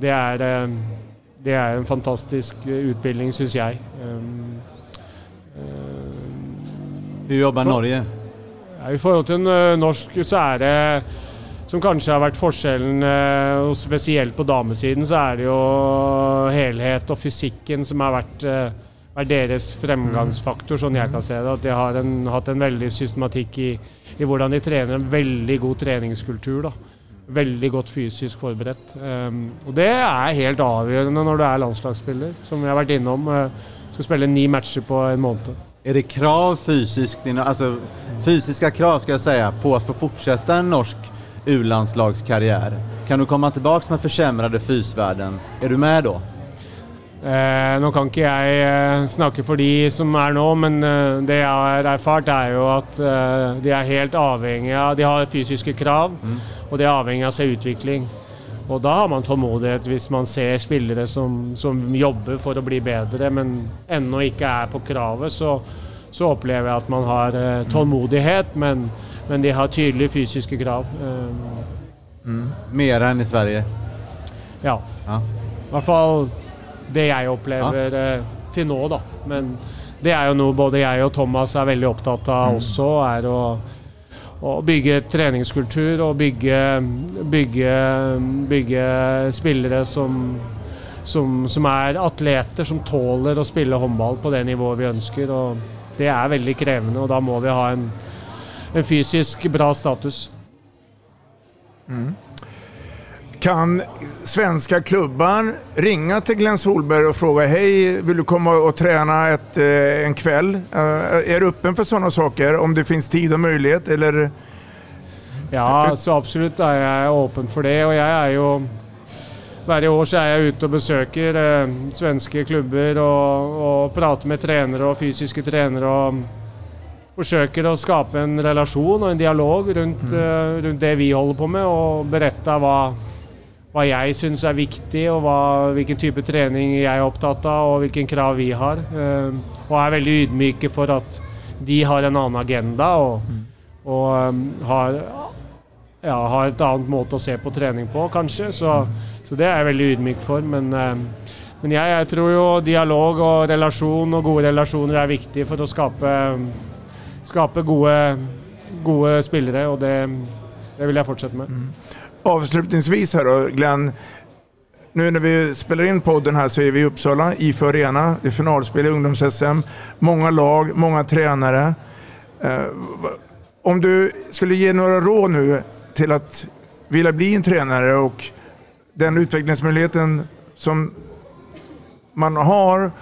det er, det er en fantastisk utbildning, syns jeg. Ehm, Eh, Hur jobbar For- Norge? ja, I forhold til eh, norsk så er det som kanskje har vært forskjellen, eh, og spesielt på damesiden, så er det jo helhet og fysikken som har vært, eh, vært deres fremgangsfaktor, sånn jeg kan se det. At de har en, hatt en veldig systematikk i, i hvordan de trener. En veldig god treningskultur. da. Veldig godt fysisk forberedt. Um, og det er helt avgjørende når du er landslagsspiller, som vi har vært innom. Uh, skal spille ni matcher på en måned. Är det krav fysiskt, alltså fysiska krav ska jag säga, på att få fortsätta en norsk U-landslagskarriär? Kan du komma tillbaks med försämrade fysvärden? Är du med då? Eh, nå kan ikke jeg eh, snakke for de som er nå, men eh, det jeg har erfart er jo at eh, de er helt avhengige av De har fysiske krav, og de er avhengig av seg utvikling. Og da har man tålmodighet hvis man ser spillere som, som jobber for å bli bedre, men ennå ikke er på kravet, så, så opplever jeg at man har eh, tålmodighet, men, men de har tydelige fysiske krav. Eh, Mm. Mer än i Sverige? ja. Ja. I hvert fall det jeg opplever eh, til nå, da. Men det er jo noe både jeg og Thomas er veldig opptatt av også, er å, å bygge treningskultur og bygge, bygge, bygge spillere som, som, som er atleter, som tåler å spille håndball på det nivået vi ønsker. Og det er veldig krevende, og da må vi ha en, en fysisk bra status. Mm. Kan svenska klubbar ringa till Glenn Solberg och fråga hej, vill du komma och träna ett, eh, en kväll? Eh, är du öppen för sådana saker om det finns tid og möjlighet? Eller? Ja, så absolutt er jeg åpen for det. Og jeg er jo Hver år så er jeg ute og besøker eh, svenske klubber og, og prater med trenere og fysiske trenere. og Forsøker å skape en relasjon og en dialog rundt, eh, rundt det vi holder på med, og berette hva, hva jeg syns er viktig, og hva, hvilken type trening jeg er opptatt av, og hvilken krav vi har. Eh, og er veldig ydmyke for at de har en annen agenda og, og eh, har ja, har et annet måte å se på trening på, kanskje. Så, så det er jeg veldig ydmyk for. Men, eh, men jeg, jeg tror jo dialog og relasjon og gode relasjoner er viktig for å skape, skape gode, gode spillere, og det, det vil jeg fortsette med. Avslutningsvis här då, Glenn. Nu när vi spelar in podden här så är vi i Uppsala, IFÖ Arena. Det är finalspel i ungdoms-SM. Många lag, många tränare. Eh, om du skulle ge några råd nu till att vilja bli en tränare och den utvecklingsmöjligheten som man har.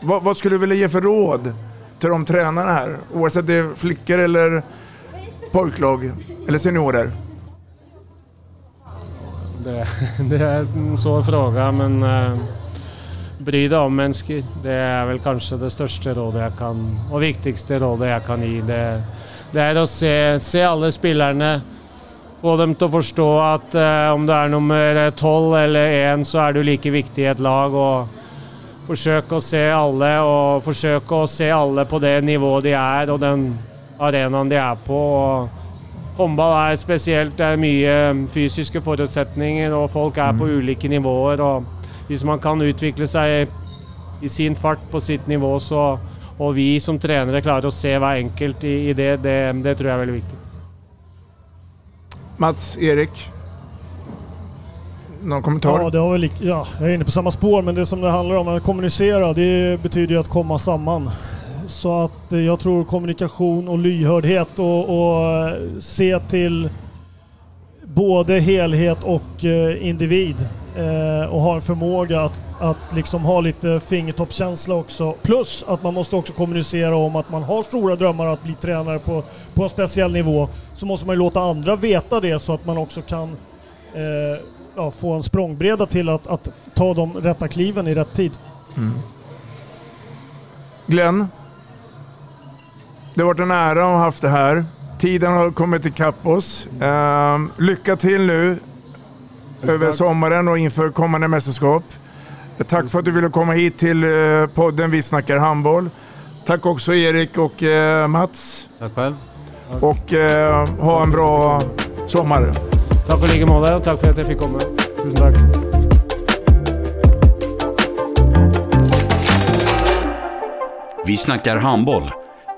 Vad, vad skulle du vilja ge för råd till de tränarna här? Oavsett det är flickor eller pojklag eller seniorer. Det, det är en svår fråga, men eh, bry dig om människor. Det är väl kanske det största rådet jag kan, och viktigaste rådet jag kan ge. Det, det är att se, se alla spelarna, Få dem att förstå att at eh, om du är nummer tolv eller 1 så är du lika viktig i ett lag. Och, Försök att se alla och försök att se alla på det nivå de är och den arenan de är på. Och, håndball er spesielt. Det er mye fysiske forutsetninger, og folk er på ulike nivåer. og Hvis man kan utvikle seg i sin fart på sitt nivå, så, og vi som trenere klarer å se hver enkelt i, i det, det, det tror jeg er veldig viktig. Mats, Erik? Någon kommentar? Ja, det har väl, ja, jag är inne på samma spår, men det som det handlar om att kommunicera, det betyder ju att komma samman. Så att eh, jag tror kommunikation och lyhördhet och, och eh, se till både helhet och eh, individ och ha en förmåga att, att liksom ha lite fingertoppskänsla också. Plus att man måste också kommunicera om att man har stora drömmar att bli tränare på, på en speciell nivå. Så måste man ju låta andra veta det så att man också kan eh, ja, få en språngbreda till att, att ta de rätta kliven i rätt tid. Mm. Glenn? Det har varit en ära att ha haft det här. Tiden har kommit ikapp oss. Ehm, lycka till nu över sommaren och inför kommande mästerskap. Tack för att du ville komma hit till eh, podden Vi snackar handboll. Tack också Erik och eh, Mats. Tack själv. Och eh, ha en bra sommar. Takk i like måte, og takk for at jeg fikk komme. Tusen takk. Vi snackar handboll,